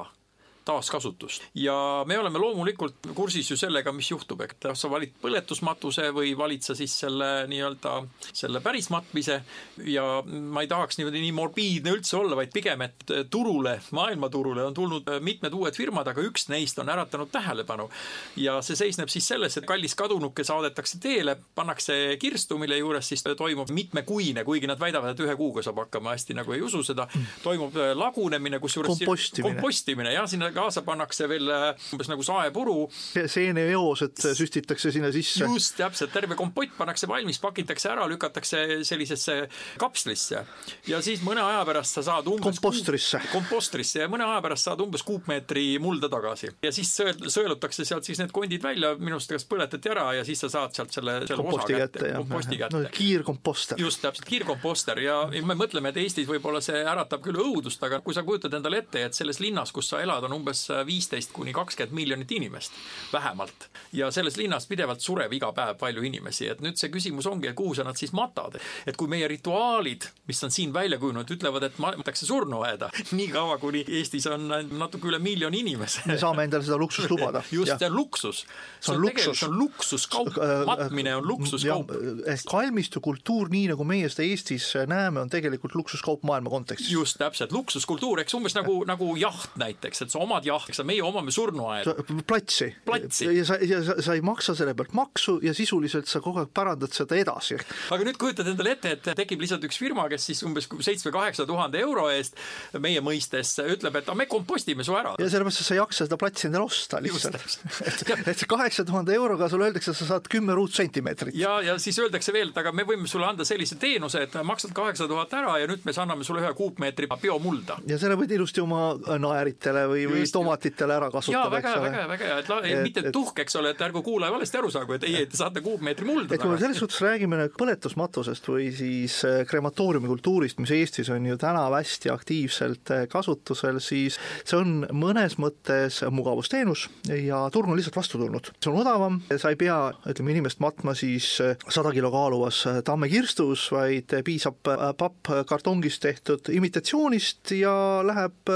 taaskasutust. ja me oleme loomulikult kursis ju sellega, mis juhtub, et kas sa valid põletusmatuse või valid sa siis selle nii-öelda selle päris matmise? Ja ma ei tahaks niimoodi nii morbiidne üldse olla, vaid pigem, et turule, maailmaturule on tulnud mitmed uued firmad, aga üks neist on äratanud tähelepanu. ja see seisneb siis selles, et kallis kadunuke saadetakse teele, pannakse kirstu, mille juures siis toimub mitmekuine, kuigi nad väidavad, et ühe kuuga saab hakkama, hästi nagu ei usu seda, toimub lagunemine, kusjuures kompostimine, kompostimine, jah, sinna kaasa pannakse veel äh, umbes nagu saepuru. seeneeosed süstitakse sinna sisse. just, täpselt, terve kompott pannakse valmis, pakitakse ära, lükatakse sellisesse kapslisse. Ja siis mõne aja pärast sa saad umbes kompostrisse, kompostrisse. Ja mõne aja pärast saad umbes kuupmeetri mulda tagasi. Ja siis sõelutakse sealt siis need kondid välja, minu arust kas põletati ära ja siis sa saad sealt selle, selle komposti osa kätte, komposti kätte. no,. kiirkomposter. just, täpselt, kiirkomposter. Ja, ja me mõtleme, et Eestis võib-olla see äratab küll õudust, aga kui sa kujutad endale ette, et selles linnas, kus sa elad, on umbes viisteist kuni kakskümmend miljonit inimest, vähemalt. ja selles linnas pidevalt sureb iga päev palju inimesi, et nüüd see küsimus ongi, et kuhu sa nad siis matad. et kui meie rituaalid, mis on siin välja kujunenud, ütlevad, et matakse surnuaeda, [laughs] niikaua kuni Eestis on natuke üle miljoni inimese. me saame endale seda luksust lubada. [laughs] just, see on luksus. see on luksus. see on luksuskaup, matmine on luksuskaup. ehk kalmistukultuur, nii nagu meie seda Eestis näeme, on tegelikult luksuskaup maailma kontekstis. just, täpselt, luksuskultuur, eks umbes nagu, nagu jaht näiteks, et sa omad jaht, eks meie omame surnuaeda. platsi. platsi. ja sa, ja sa, sa ei maksa selle pealt maksu ja sisuliselt sa kogu aeg pärandad seda edasi. aga nüüd kujutad endale ette, et tekib lihtsalt üks firma, kes siis umbes seitsme-kaheksa tuhande euro eest meie mõistes ütleb, et me kompostime su ära. ja sellepärast, sa ei jaksa seda platsi endale osta lihtsalt. et, et kaheksa tuhande euroga sulle öeldakse, sa saad kümme ruutsentimeetrit. ja, ja siis öeldakse veel, et aga me võime sulle anda sellise teenuse, et maksad kaheksa tuhat ära ja nüüd me anname sulle ühe kuupmeetri biomulda. ja selle võid ilusti oma naeritele või, või tomatitele ära kasutada. jaa, väga hea, väga hea, väga hea, et, la, et mitte et, tuhk, eks ole, et ärgu kuulaja valesti aru saagu, et ei, et te saate kuupmeetri mulda. et kui me selles suhtes räägime põletusmatusest või siis äh, krematooriumi kultuurist, mis Eestis on ju täna hästi aktiivselt äh, kasutusel, siis see on mõnes mõttes mugavusteenus ja turg on lihtsalt vastu tulnud. see on odavam, sa ei pea, ütleme, inimest matma siis äh, sada kilo kaaluvas tammekirstus, vaid piisab papp kartongist tehtud imitatsioonist ja läheb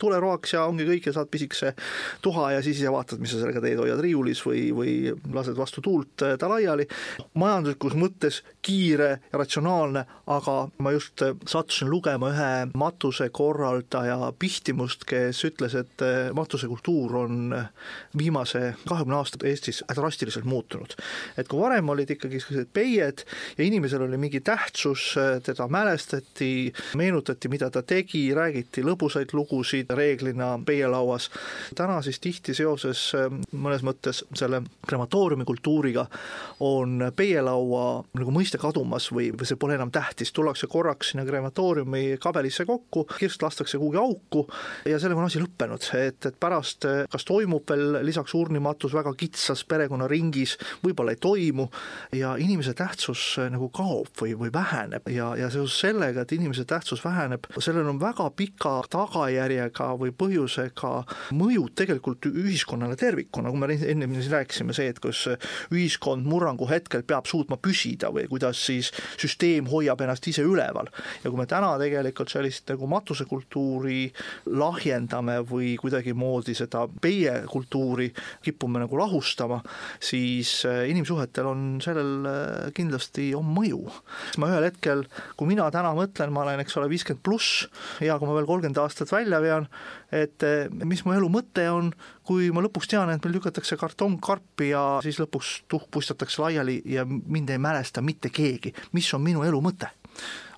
tuleroaks ja ongi kõik ja saad pisikese tuha ja siis ise vaatad, mis sa sellega teed, hoiad riiulis või, või lased vastu tuult ta laiali. majanduslikus mõttes kiire ja ratsionaalne, aga ma just sattusin lugema ühe matusekorraldaja pihtimust, kes ütles, et matusekultuur on viimase kahekümne aasta Eestis drastiliselt muutunud. et kui varem olid ikkagi sellised peied ja inimesel oli mingi tähtsus, teda mälestati, meenutati, mida ta tegi, räägiti lõbusaid lugusid reeglina peielauas, täna siis tihti seoses mõnes mõttes selle krematooriumi kultuuriga on peielaua nagu mõiste kadumas või, või see pole enam tähtis, tullakse korraks sinna krematooriumi kabelisse kokku, kirst lastakse kuhugi auku ja sellega on asi lõppenud, et, et pärast kas toimub veel lisaks urnimatus väga kitsas perekonnaringis, võib-olla ei toimu ja inimese tähtsus nagu kaob või, või väheneb ja, ja seoses sellega, et inimese tähtsus väheneb, sellel on väga pika tagajärjega või põhjusega mõjud tegelikult ühiskonnale tervikuna, kui me enne siin rääkisime, see, et kus ühiskond murrangu hetkel peab suutma püsida või kuidas siis süsteem hoiab ennast ise üleval. ja kui me täna tegelikult sellist nagu matusekultuuri lahjendame või kuidagimoodi seda peiekultuuri kipume nagu lahustama, siis äh, inimsuhetel on sellel äh, kindlasti on mõju. ma ühel hetkel, kui mina täna mõtlen, ma olen, eks ole, viiskümmend pluss, hea, kui ma veel kolmkümmend aastat välja vean, et äh, mis mu elu mõte on, kui ma lõpuks tean, et meil lükatakse kartongkarpi ja siis lõpuks tuhk puistatakse laiali ja mind ei mälesta mitte keegi, mis on minu elu mõte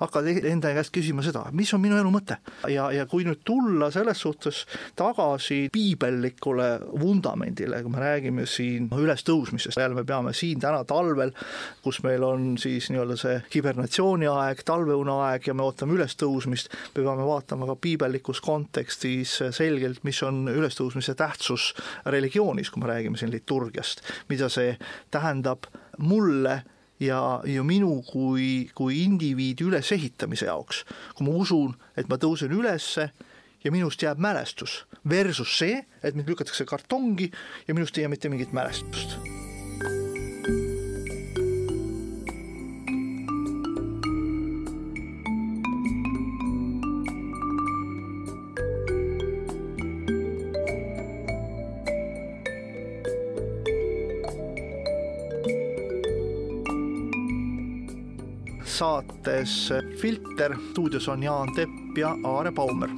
hakkad enda käest küsima seda, mis on minu elu mõte. ja, ja kui nüüd tulla selles suhtes tagasi piibellikule vundamendile, kui me räägime siin ülestõusmisest, jälle me peame siin täna talvel, kus meil on siis nii-öelda see hibernatsiooniaeg, talveuneaeg ja me ootame ülestõusmist, me peame vaatama ka piibellikus kontekstis selgelt, mis on ülestõusmise tähtsus religioonis, kui me räägime siin liturgiast, mida see tähendab mulle ja, ja minu kui, kui indiviidi ülesehitamise jaoks, kui ma usun, et ma tõusen ülesse ja minust jääb mälestus, versus see, et mind lükatakse kartongi ja minust ei jää mitte mingit mälestust saates Filter, stuudios on Jaan Tepp ja Aare Baumer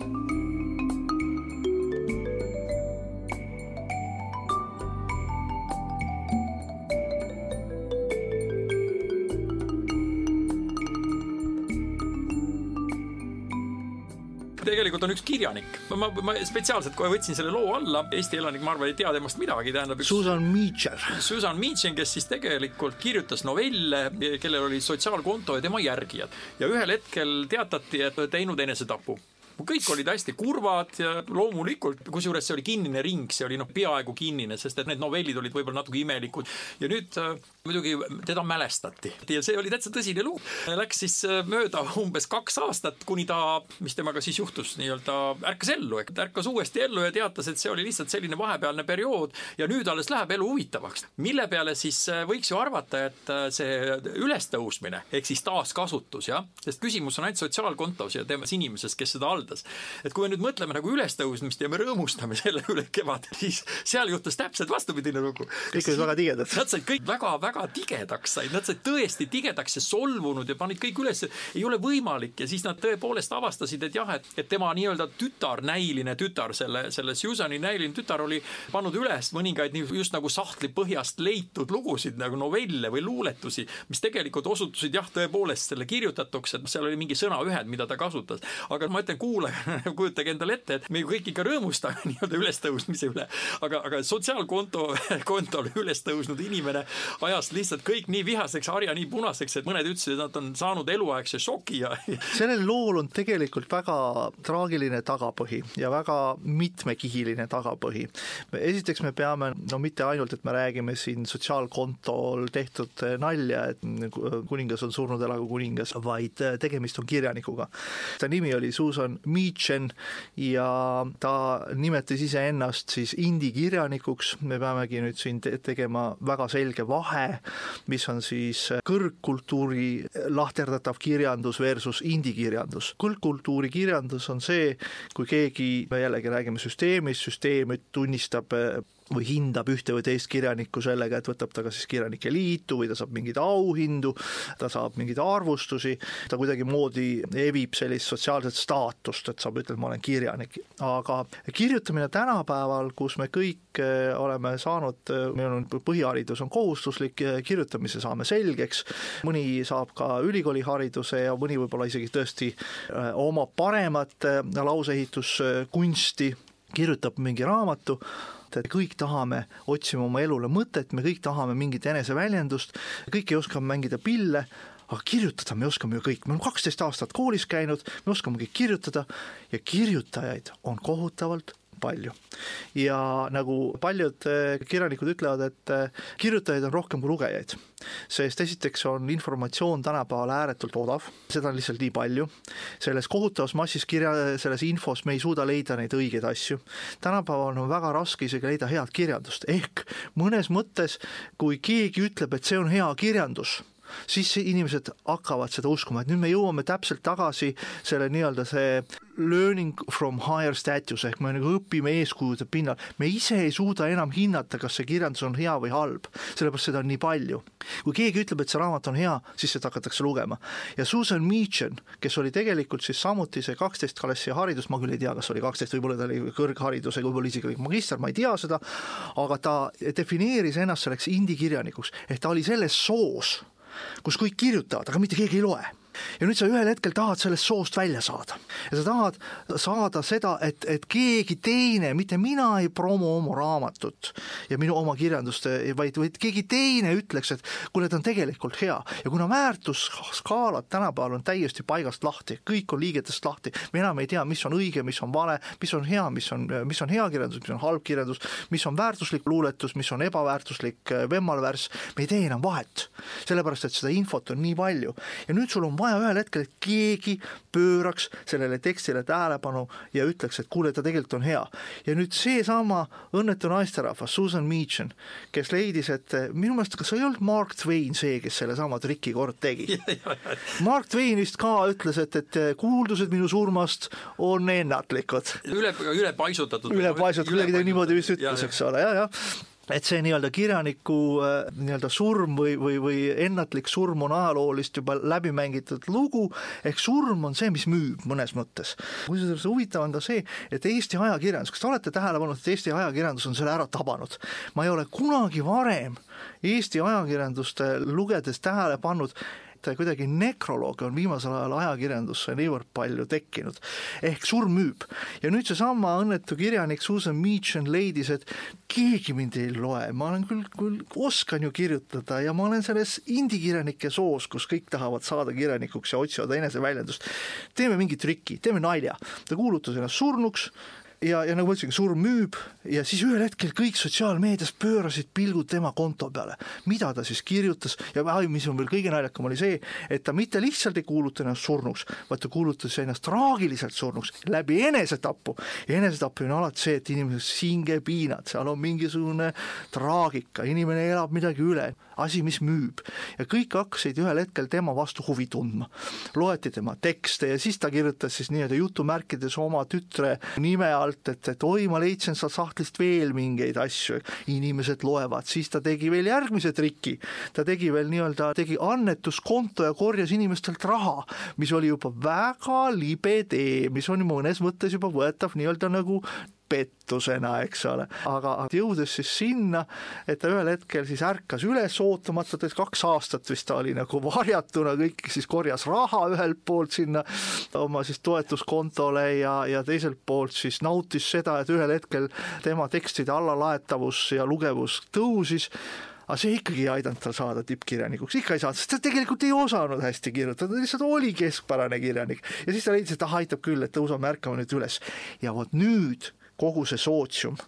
tegelikult on üks kirjanik. ma, ma spetsiaalselt kohe võtsin selle loo alla, Eesti elanik, ma arvan, ei tea temast midagi, tähendab üks Susan Meacher. Susan Meacher, kes siis tegelikult kirjutas novelle, kellel oli sotsiaalkonto ja tema järgijad. ja ühel hetkel teatati, et teinud enesetapu kõik olid hästi kurvad ja loomulikult, kusjuures see oli kinnine ring, see oli noh, peaaegu kinnine, sest et need novellid olid võib-olla natuke imelikud. ja nüüd äh, muidugi teda mälestati ja see oli täitsa tõsine lugu. Läks siis äh, mööda umbes kaks aastat, kuni ta, mis temaga siis juhtus, nii-öelda ärkas ellu, ärkas uuesti ellu ja teatas, et see oli lihtsalt selline vahepealne periood ja nüüd alles läheb elu huvitavaks. mille peale siis äh, võiks ju arvata, et äh, see ülestõusmine ehk siis taaskasutus jah, sest küsimus on ainult sotsiaalkontos ja temas inimeses, kes seda haldas. et kui me nüüd mõtleme nagu ülestõusmist ja me rõõmustame selle üle kevadel, siis seal juhtus täpselt vastupidine lugu. kõik olid väga tigedad. Nad said kõik väga-väga tigedaks said, nad said tõesti tigedaks ja solvunud ja panid kõik üles, ei ole võimalik. Ja siis nad tõepoolest avastasid, et jah, et, et tema nii-öelda tütar, näiline tütar, selle, selle Susani näiline tütar oli pannud üles mõningaid just nagu sahtli põhjast leitud lugusid nagu novelle või luuletusi, mis tegelikult osutusid jah, tõepoolest selle kirjutatuks, et seal oli mingi sõnaühend, mida ta kasutas. aga ma ütlen kuulajale, [laughs] kujutage endale ette, et me ju kõik ikka rõõmustame [laughs] nii-öelda ülestõusmise üle, aga, aga sotsiaalkonto, [laughs] kontole üles tõusnud inimene ajas lihtsalt kõik nii vihaseks, harja nii punaseks, et mõned ütlesid, et nad on saanud eluaegse šoki ja [laughs] sellel lool on tegelikult väga traagiline tagapõhi ja väga mitmekihiline tagapõhi. esiteks me peame, no mitte ainult, et me räägime siin sotsiaalkontol tehtud nalja, et kuningas on surnud, elagu kuningas, vaid tegemist on kirjanikuga. ta nimi oli Susan Meachen ja ta nimetas iseennast siis indie-kirjanikuks, me peamegi nüüd siin te tegema väga selge vahe, mis on siis kõrgkultuuri lahterdatav kirjandus versus indie-kirjandus. kõrgkultuuri kirjandus on see, kui keegi, me jällegi räägime süsteemist, süsteem tunnistab või hindab ühte või teist kirjanikku sellega, et võtab ta kas siis Kirjanike Liitu või ta saab mingeid auhindu, ta saab mingeid arvustusi, ta kuidagimoodi evib sellist sotsiaalset staatust, et saab ütelda, ma olen kirjanik. aga kirjutamine tänapäeval, kus me kõik eh, oleme saanud, eh, meil on põhiharidus on kohustuslik, eh, kirjutamise saame selgeks, mõni saab ka ülikoolihariduse ja mõni võib-olla isegi tõesti omab paremat lauseehituskunsti, kirjutab mingi raamatu, et kõik tahame, otsime oma elule mõtet, me kõik tahame mingit eneseväljendust, kõik ei oska mängida pille, aga kirjutada me oskame ju kõik, me oleme kaksteist aastat koolis käinud, me oskame kõik kirjutada ja kirjutajaid on kohutavalt palju. ja nagu paljud eh, kirjanikud ütlevad, et eh, kirjutajaid on rohkem kui lugejaid, sest esiteks on informatsioon tänapäeval ääretult odav, seda on lihtsalt nii palju, selles kohutavas massis kirja, selles infos me ei suuda leida neid õigeid asju. tänapäeval on väga raske isegi leida head kirjandust, ehk mõnes mõttes, kui keegi ütleb, et see on hea kirjandus, siis inimesed hakkavad seda uskuma, et nüüd me jõuame täpselt tagasi selle nii-öelda see learning from higher status ehk me nagu õpime eeskujude pinnal, me ise ei suuda enam hinnata, kas see kirjandus on hea või halb, sellepärast seda on nii palju. kui keegi ütleb, et see raamat on hea, siis seda hakatakse lugema. ja Susan Meachen, kes oli tegelikult siis samuti see kaksteist klassi haridus, ma küll ei tea, kas oli kaksteist, võib-olla ta oli kõrgharidusega, võib-olla isegi magister, ma ei tea seda, aga ta defineeris ennast selleks indie-kirjanikuks, ehk ta oli selles soos kus kõik kirjutavad, aga mitte keegi ei loe ja nüüd sa ühel hetkel tahad sellest soost välja saada. ja sa tahad saada seda, et, et keegi teine, mitte mina ei promo oma raamatut ja minu oma kirjandust, vaid, vaid keegi teine ütleks, et kuule, ta on tegelikult hea. ja kuna väärtusskaalad tänapäeval on täiesti paigast lahti, kõik on liigetest lahti, me enam ei tea, mis on õige, mis on vale, mis on hea, mis on, mis on hea kirjandus, mis on halb kirjandus, mis on väärtuslik luuletus, mis on ebaväärtuslik vemmalvärss, me ei tee enam vahet. sellepärast, et seda infot on nii palju ja nüüd sul on vaja vaja ühel hetkel, et keegi pööraks sellele tekstile tähelepanu ja ütleks, et kuule, ta tegelikult on hea. ja nüüd seesama õnnetu naisterahvas, Susan Meachen, kes leidis, et minu meelest, kas ei olnud Mark Twain see, kes sellesama triki kord tegi? [laughs] Mark Twain vist ka ütles, et, et kuuldused minu surmast on ennatlikud. üle, ülepaisutatud. ülepaisutatud, kuidagi ta niimoodi vist ütles, eks ole ja,, jah-jah et see nii-öelda kirjaniku äh, nii-öelda surm või, või, või ennatlik surm on ajaloolist juba läbi mängitud lugu, ehk surm on see, mis müüb mõnes mõttes. kusjuures huvitav on ka see, et Eesti ajakirjandus, kas te olete tähele pannud, et Eesti ajakirjandus on selle ära tabanud? ma ei ole kunagi varem Eesti ajakirjandust lugedes tähele pannud, et kuidagi nekrolooge on viimasel ajal ajakirjandusse niivõrd palju tekkinud. ehk surm müüb. ja nüüd seesama õnnetu kirjanik Susan Meachen leidis, et keegi mind ei loe, ma olen küll, küll oskan ju kirjutada ja ma olen selles indie-kirjanike soos, kus kõik tahavad saada kirjanikuks ja otsivad eneseväljendust. teeme mingi triki, teeme nalja. ta kuulutas ennast surnuks ja, ja nagu ma ütlesin, surm müüb ja siis ühel hetkel kõik sotsiaalmeedias pöörasid pilgud tema konto peale. mida ta siis kirjutas ja mis on veel kõige naljakam, oli see, et ta mitte lihtsalt ei kuuluta ennast surnuks, vaid ta kuulutas ennast traagiliselt surnuks läbi enesetapu. enesetapp on alati see, et inimesed hingepiinad, seal on mingisugune traagika, inimene elab midagi üle, asi, mis müüb. ja kõik hakkasid ühel hetkel tema vastu huvi tundma. loeti tema tekste ja siis ta kirjutas siis nii-öelda jutumärkides oma tütre nime alt, et, et oi, ma leidsin sealt sahtlist veel mingeid asju, inimesed loevad, siis ta tegi veel järgmise triki, ta tegi veel nii-öelda, tegi annetuskonto ja korjas inimestelt raha, mis oli juba väga libe tee, mis on mõnes mõttes juba võetav nii-öelda nagu pettusena, eks ole, aga jõudes siis sinna, et ta ühel hetkel siis ärkas üles ootamatult, et kaks aastat vist ta oli nagu varjatuna, kõik siis korjas raha ühelt poolt sinna oma siis toetuskontole ja, ja teiselt poolt siis nautis seda, et ühel hetkel tema tekstide allalaetavus ja lugevus tõusis aga see ikkagi ei aidanud tal saada tippkirjanikuks, ikka ei saanud, sest ta tegelikult ei osanud hästi kirjutada, ta lihtsalt oli keskpärane kirjanik. ja siis ta leidis, et ah, aitab küll, et tõusame, ärkame nüüd üles. ja vot nüüd kogu see sootsium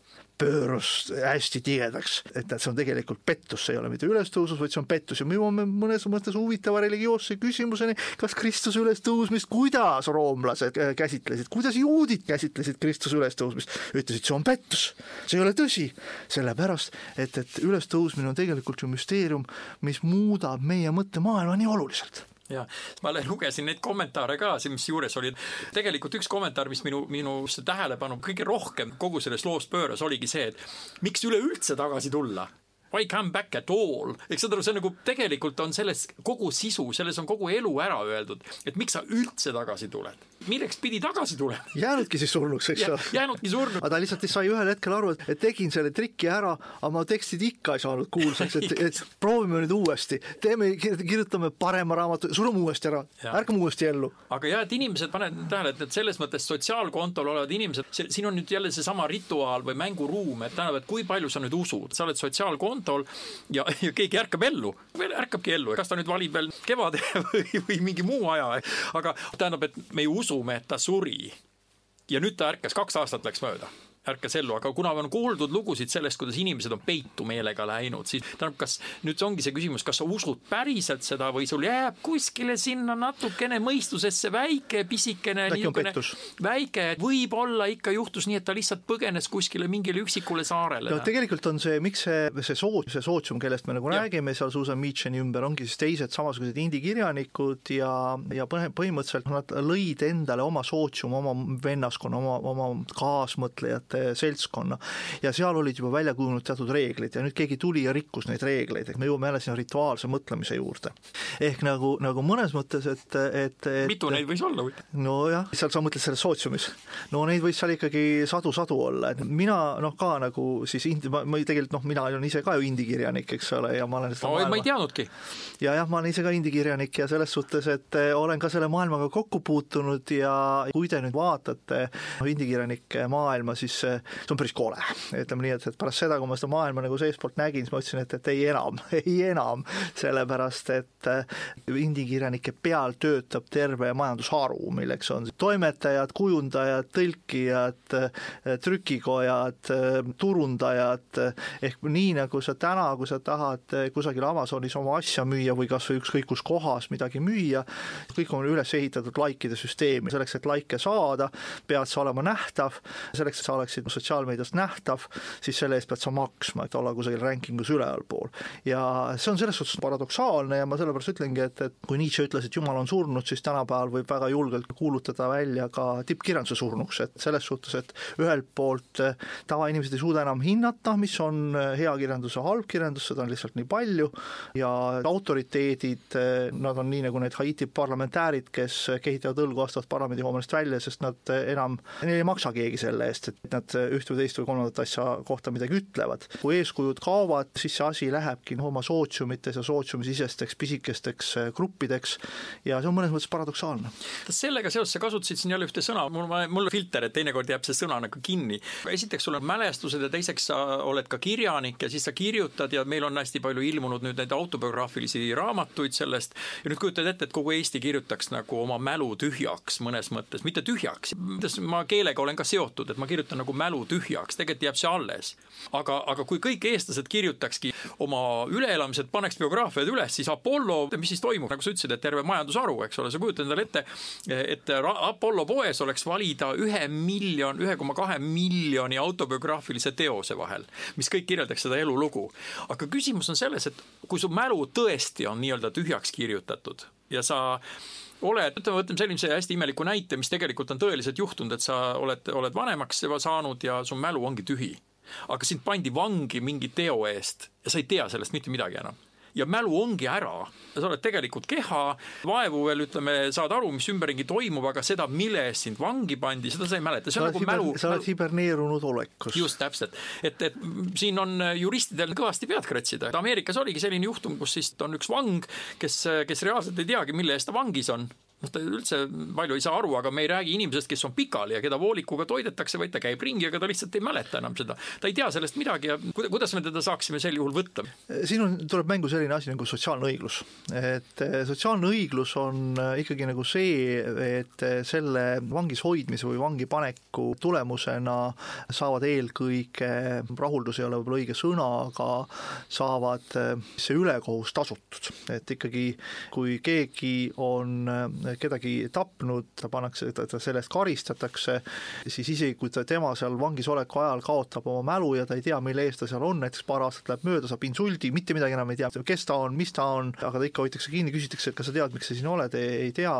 pöörus hästi tihedaks, et see on tegelikult pettus, see ei ole mitte ülestõusus, vaid see on pettus. Ja me jõuame mõnes mõttes huvitava religioosse küsimuseni, kas Kristuse ülestõusmist, kuidas roomlased äh, käsitlesid, kuidas juudid käsitlesid Kristuse ülestõusmist, ütlesid, see on pettus, see ei ole tõsi, sellepärast et, et ülestõusmine on tegelikult ju müsteerium, mis muudab meie mõttemaailma nii oluliselt ja ma lugesin neid kommentaare ka, mis juures olid. tegelikult üks kommentaar, mis minu, minu tähelepanu kõige rohkem kogu sellest loost pööras, oligi see, et miks üleüldse tagasi tulla Why come back at all, eks saad aru, see on nagu tegelikult on selles kogu sisu, selles on kogu elu ära öeldud, et miks sa üldse tagasi tuled. Milleks pidi tagasi tulema? [laughs] jäänudki siis surnuks, eks ole. jäänudki surnuks. aga ta lihtsalt sai ühel hetkel aru, et, tegin selle triki ära, aga ma tekstid ikka ei saanud kuulsaks, et, et [laughs] proovime nüüd uuesti, teeme, kirjutame parema raamatu, sureme uuesti ära, ärkame uuesti ellu. aga jah, et inimesed, panen tähele, et, et selles mõttes sotsiaalkontol olevad inimesed, siin on nüüd jälle seesama rituaal või mänguruum, et tähendab, et kui palju sa nüüd usud, sa oled sotsiaalkontol kontol ja, ja keegi ärkab ellu, ärkabki ellu, kas ta nüüd valib veel kevade [laughs] või, või mingi muu aja, aga tähendab, et me ju usume, et ta suri. ja nüüd ta ärkas, kaks aastat läks mööda ärkas ellu, aga kuna on kuuldud lugusid sellest, kuidas inimesed on peitu meelega läinud, siis tähendab, kas nüüd ongi see küsimus, kas sa usud päriselt seda või sul jääb kuskile sinna natukene mõistusesse väike pisikene niisugune väike, võib-olla ikka juhtus nii, et ta lihtsalt põgenes kuskile mingile üksikule saarele. no tegelikult on see, miks see, see soot-, see sootsium, kellest me nagu ja. räägime seal Susan Meacheni ümber, ongi siis teised samasugused indie-kirjanikud ja, ja põhimõtteliselt nad lõid endale oma sootsiumi, oma vennaskonna, oma, oma kaasmõtlejad erinevate seltskonna ja seal olid juba välja kujunenud teatud reeglid ja nüüd keegi tuli ja rikkus neid reegleid, ehk me jõuame jälle sinna rituaalse mõtlemise juurde. ehk nagu, nagu mõnes mõttes, et, et, et mitu neid võis olla? nojah, seal sa mõtled selles sootsiumis. no neid võis seal ikkagi sadu-sadu olla, et mina noh, ka nagu siis indi-, ma, ma tegelikult noh, mina olen ise ka ju indie-kirjanik, eks ole, ja ma olen seda no, maailma... ma ei teadnudki. ja jah, ma olen ise ka indie-kirjanik ja selles suhtes, et eh, olen ka selle maailmaga kokku puutunud ja kui te nüüd vaatate indie-kirjanike maailma, siis see, on päris kole. ütleme nii, et, et pärast seda, kui ma seda maailma nagu seestpoolt nägin, siis ma ütlesin, et, et ei enam, [laughs] ei enam, sellepärast et äh, indie-kirjanike peal töötab terve majandusharu, milleks on toimetajad, kujundajad, tõlkijad, äh, trükikojad, äh, turundajad, ehk nii, nagu sa täna, kui sa tahad kusagil Amazonis oma asja müüa või kas või ükskõik kus kohas midagi müüa, kõik on üles ehitatud likeide süsteemi, selleks, et likee saada, pead sa olema nähtav, selleks, et sa oleksid sotsiaalmeedias nähtav, siis selle eest pead sa maksma, et olla kusagil rankingus ülevalpool. ja see on selles suhtes paradoksaalne ja ma sellepärast ütlengi, et, et kui Nietzsche ütles, et jumal on surnud, siis tänapäeval võib väga julgelt kuulutada välja ka tippkirjanduse surnuks, et selles suhtes, et ühelt poolt eh, tavainimesed ei suuda enam hinnata, mis on eh, hea kirjandus ja halb kirjandus, seda on lihtsalt nii palju, ja autoriteedid, eh, nad on nii, nagu need Haiti parlamentäärid, kes kehitavad õlgu, astuvad parlamendi hoonest välja, sest nad enam, neil ei maksa keegi selle eest, et nad nad üht või teist või kolmandat asja kohta midagi ütlevad. kui eeskujud kaovad, siis see asi lähebki oma sootsiumites ja sootsiumisisesteks pisikesteks gruppideks ja see on mõnes mõttes paradoksaalne. sellega seoses sa kasutasid siin jälle ühte sõna, mul, mul filter, et teinekord jääb see sõna nagu kinni. esiteks sul on mälestused ja teiseks sa oled ka kirjanik ja siis sa kirjutad ja meil on hästi palju ilmunud nüüd neid autobiograafilisi raamatuid sellest ja nüüd kujutad ette, et kogu Eesti kirjutaks nagu oma mälu tühjaks mõnes mõttes, mitte tühjaks, ma keelega olen ka seotud, et ma kirjutan nagu mälu tühjaks, tegelikult jääb see alles. aga, aga kui kõik eestlased kirjutakski oma üleelamised, paneks biograafiad üles, siis Apollo, mis siis toimub, nagu sa ütlesid, et terve majandusharu, eks ole, sa kujutad endale ette, et Apollo poes oleks valida ühe miljon, ühe koma kahe miljoni autobiograafilise teose vahel, mis kõik kirjeldaks seda elulugu. aga küsimus on selles, et kui su mälu tõesti on nii-öelda tühjaks kirjutatud ja sa oled, ütleme, võtame sellise hästi imeliku näite, mis tegelikult on tõeliselt juhtunud, et sa oled, oled vanemaks saanud ja su mälu ongi tühi. aga sind pandi vangi mingi teo eest ja sa ei tea sellest mitte midagi enam ja mälu ongi ära. sa oled tegelikult keha, vaevu veel ütleme, saad aru, mis ümberringi toimub, aga seda, mille eest sind vangi pandi, seda sa ei mäleta, see on nagu mälu. sa oled hiberneerunud olekus. just, täpselt. et, et siin on juristidel kõvasti pead kratsida. Ameerikas oligi selline juhtum, kus siis on üks vang, kes, kes reaalselt ei teagi, mille eest ta vangis on noh, ta üldse palju ei saa aru, aga me ei räägi inimesest, kes on pikali ja keda voolikuga toidetakse, vaid ta käib ringi, aga ta lihtsalt ei mäleta enam seda. ta ei tea sellest midagi ja kuidas me teda saaksime sel juhul võtta? siin on, tuleb mängu selline asi nagu sotsiaalne õiglus. et eh, sotsiaalne õiglus on eh, ikkagi nagu see, et eh, selle vangis hoidmise või vangi paneku tulemusena saavad eelkõige, rahuldus ei ole võib-olla õige sõna, aga saavad see ülekohus tasutud. et ikkagi, kui keegi on kedagi tapnud, ta pannakse, ta selle eest karistatakse, siis isegi kui ta, tema seal vangis oleku ajal kaotab oma mälu ja ta ei tea, mille eest ta seal on, näiteks paar aastat läheb mööda, saab insuldi, mitte midagi enam ei tea, kes ta on, mis ta on, aga ta ikka hoitakse kinni, küsitakse, et kas sa tead, miks sa siin oled, ei tea,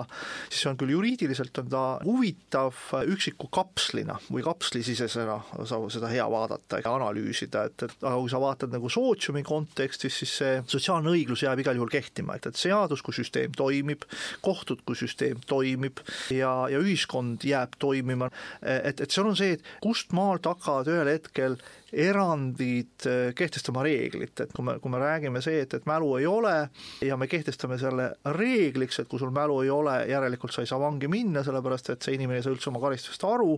siis on küll juriidiliselt on ta huvitav üksiku kapslina või kapslisisesena saab seda hea vaadata ja analüüsida, et, et aga kui sa vaatad nagu sootsiumi kontekstis, siis see sotsiaalne õiglus jääb igal juhul kehtima, et, et seadus kui süsteem toimib, kohtud kui süsteem toimib ja, ja ühiskond jääb toimima. et, et seal on see, et kust maalt hakkavad ühel hetkel erandid äh, kehtestama reeglit, et kui me, kui me räägime see, et, et mälu ei ole ja me kehtestame selle reegliks, et kui sul mälu ei ole, järelikult sa ei saa vangi minna, sellepärast et see inimene ei saa üldse oma karistusest aru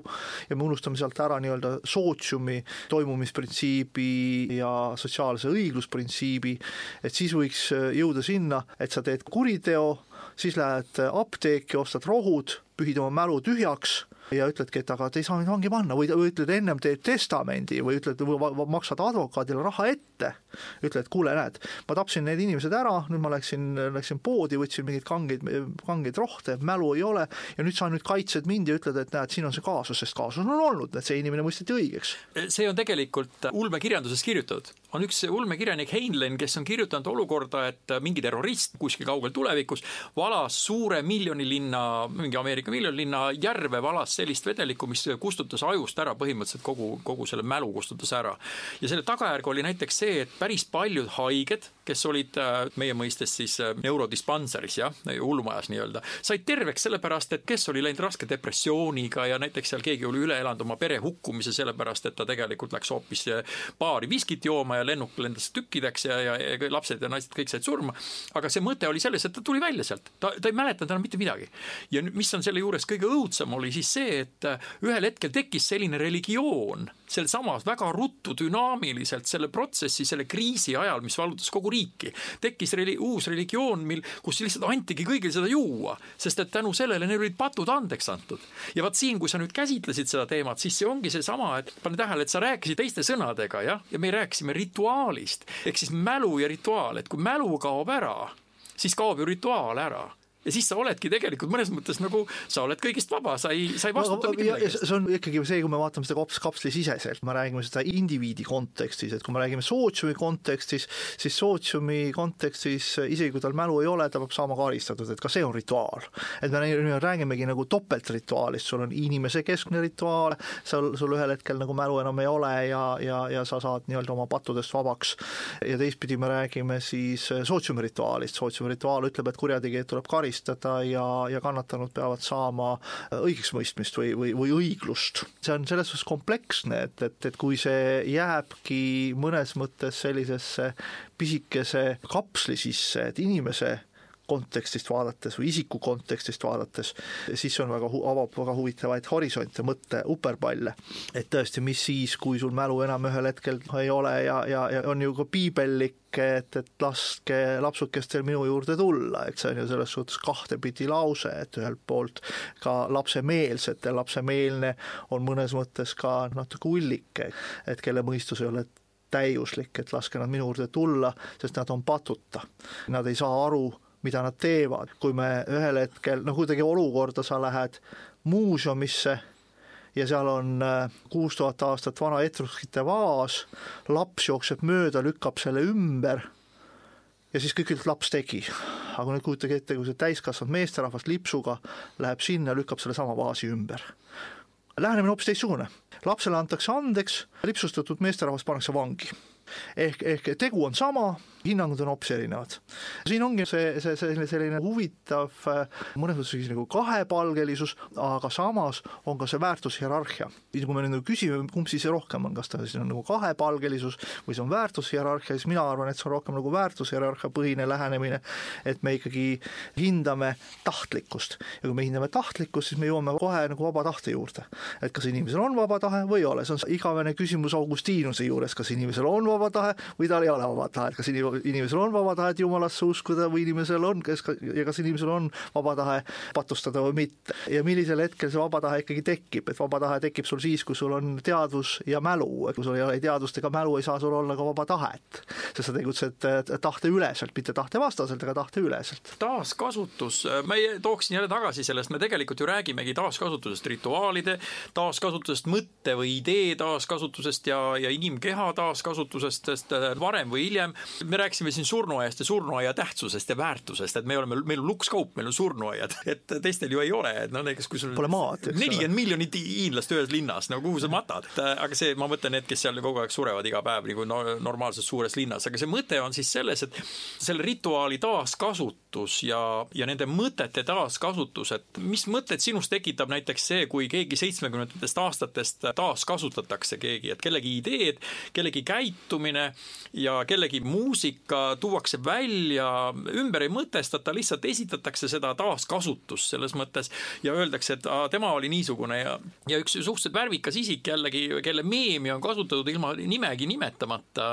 ja me unustame sealt ära nii-öelda sootsiumi toimumisprintsiibi ja sotsiaalse õiglusprintsiibi, et siis võiks äh, jõuda sinna, et sa teed kuriteo, siis lähed apteeki, ostad rohud, pühid oma mälu tühjaks ja ütledki, et aga te ei saa mind vangi panna. Või, või ütled ennem teed testamendi või ütled, maksad advokaadile raha ette, ütled, kuule, näed, ma tapsin need inimesed ära, nüüd ma läksin, läksin poodi, võtsin mingeid kangeid, kangeid rohte, mälu ei ole ja nüüd sa nüüd kaitsed mind ja ütled, et näed, siin on see kaasus, sest kaasus on olnud, et see inimene mõisteti õigeks. see on tegelikult ulmekirjanduses kirjutatud, on üks ulmekirjanik Heinlein, kes on kirjutanud olukorda, et mingi terrorist kuskil kaugel tulevikus valas suure miljonilinna, mingi Ameerika miljonilinna järve valas sellist vedelikku, mis kustutas ajust ära põhimõtteliselt kogu, kogu selle mälu kustutas ära. ja selle tagajärg oli näiteks see, et päris paljud haiged, kes olid äh, meie mõistes siis äh, neurodispanseris jah, hullumajas nii-öelda, said terveks sellepärast, et kes oli läinud raske depressiooniga ja näiteks seal keegi oli üle elanud oma pere hukkumise sellepärast, et ta tegelikult läks hoopis äh, baari viskit jooma ja lennuk lendas tükkideks ja, ja, ja lapsed ja naised kõik said surma. aga see mõte oli selles, et ta tuli välja sealt, ta, ta ei mäletanud enam mitte midagi. ja mis on selle juures kõige õudsem, oli siis see, et äh, ühel hetkel tekkis selline religioon sealsamas väga ruttu dünaamiliselt selle protsessi, selle kriisi ajal, mis vallutas kogu riiki, tekkis reli-, uus religioon, mil, kus lihtsalt antigi kõigil seda juua, sest et tänu sellele neil olid patud andeks antud. ja vaat siin, kui sa nüüd käsitlesid seda teemat, siis see ongi seesama, et pane tähele, et sa rääkisid teiste sõnadega, jah, ja me rääkisime rituaalist. Ehk siis mälu ja rituaal, et kui mälu kaob ära, siis kaob ju rituaal ära ja siis sa oledki tegelikult mõnes mõttes nagu, sa oled kõigist vaba, sa ei, sa ei vastuta mitte midagi see on ikkagi see, kui me vaatame seda kaps, kapslisiseselt, me räägime seda indiviidi kontekstis, et kui me räägime sootsiumi kontekstis, siis sootsiumi kontekstis isegi kui tal mälu ei ole, ta peab saama karistatud, et ka see on rituaal. et me, me räägimegi nagu topeltrituaalist, sul on inimesekeskne rituaal, sul, sul ühel hetkel nagu mälu enam ei ole ja, ja, ja sa saad nii-öelda oma pattudest vabaks. ja teistpidi me räägime siis sootsiumi rituaalist, sootsiumi rituaal ütleb, et kurjategijad tuleb karistada, karistada ja, ja kannatanud peavad saama õigeksmõistmist või, või, või õiglust. see on selles suhtes kompleksne, et, et, et kui see jääbki mõnes mõttes sellisesse pisikese kapsli sisse, et inimese kontekstist vaadates või isiku kontekstist vaadates, siis on väga, avab väga huvitavaid horisonte, mõtte uperpalle. et tõesti, mis siis, kui sul mälu enam ühel hetkel ei ole ja, ja, ja on ju ka piibellik et, et laske lapsukestel minu juurde tulla, et see on ju selles suhtes kahtepidi lause, et ühelt poolt ka lapsemeelsetel, lapsemeelne on mõnes mõttes ka natuke ullik, et kelle mõistus ei ole täiuslik, et laske nad minu juurde tulla, sest nad on patuta. Nad ei saa aru, mida nad teevad, kui me ühel hetkel, noh kuidagi olukorda sa lähed muuseumisse ja seal on äh, kuus tuhat aastat vana etruskite vaas, laps jookseb mööda, lükkab selle ümber ja siis kõik ütlevad, laps tegi. aga nüüd kujutage ette, kui see täiskasvanud meesterahvas lipsuga läheb sinna, lükkab sellesama vaasi ümber. lähenemine hoopis teistsugune, lapsele antakse andeks, lipsustatud meesterahvas pannakse vangi ehk, ehk tegu on sama, hinnangud on hoopis erinevad. siin ongi see, see, selline, selline huvitav mõnes mõttes siis nagu kahepalgelisus, aga samas on ka see väärtushierarhia. kui me nüüd nagu küsime, kumb siis rohkem on, kas ta siis on nagu kahepalgelisus või see on väärtushierarhia, siis mina arvan, et see on rohkem nagu väärtushierarhia põhine lähenemine, et me ikkagi hindame tahtlikkust ja kui me hindame tahtlikkust, siis me jõuame kohe nagu vaba tahte juurde. et kas inimesel on vaba tahe või ei ole, see on igavene küsimus Augustinuse juures, kas inimesel on vaba tahe või tal ei ole vaba tahe, et kas inim-, inimesel on vaba tahe jumalasse uskuda või inimesel on, kes ja kas inimesel on vaba tahe patustada või mitte. ja millisel hetkel see vaba tahe ikkagi tekib, et vaba tahe tekib sul siis, kui sul on teadvus ja mälu, kui sul ei ole teadvust ega mälu, ei saa sul olla ka vaba tahet. sest sa tegutsed äh, tahteüleselt, mitte tahtevastaselt, aga tahteüleselt. taaskasutus, ma tooksin jälle tagasi sellest, me tegelikult ju räägimegi taaskasutusest, rituaalide taaskasutusest, mõtte või idee taaskasutusest ja, ja inimkeha taaskasutusest, sest äh, varem või hiljem me rääkisime siin surnuaiast ja surnuaia tähtsusest ja väärtusest, et me oleme, meil on lukskaup, meil on surnuaiad, [laughs] et teistel ju ei ole, et no näiteks kui sul pole maad, nelikümmend miljonit hiinlast ühes linnas, no kuhu sa matad, aga see, ma mõtlen need, kes seal kogu aeg surevad iga päev nagu no, normaalses suures linnas, aga see mõte on siis selles, et selle rituaali taaskasutus ja, ja nende mõtete taaskasutus, et mis mõtted sinus tekitab näiteks see, kui keegi seitsmekümnendatest aastatest taaskasutatakse keegi, et kellegi ideed, kellegi käitumine ja kellegi muusika tuuakse välja, ümber ei mõtestata, lihtsalt esitatakse seda taaskasutust selles mõttes ja öeldakse, et aa, tema oli niisugune ja, ja üks suhteliselt värvikas isik jällegi, kelle meemi on kasutatud ilma nimegi nimetamata.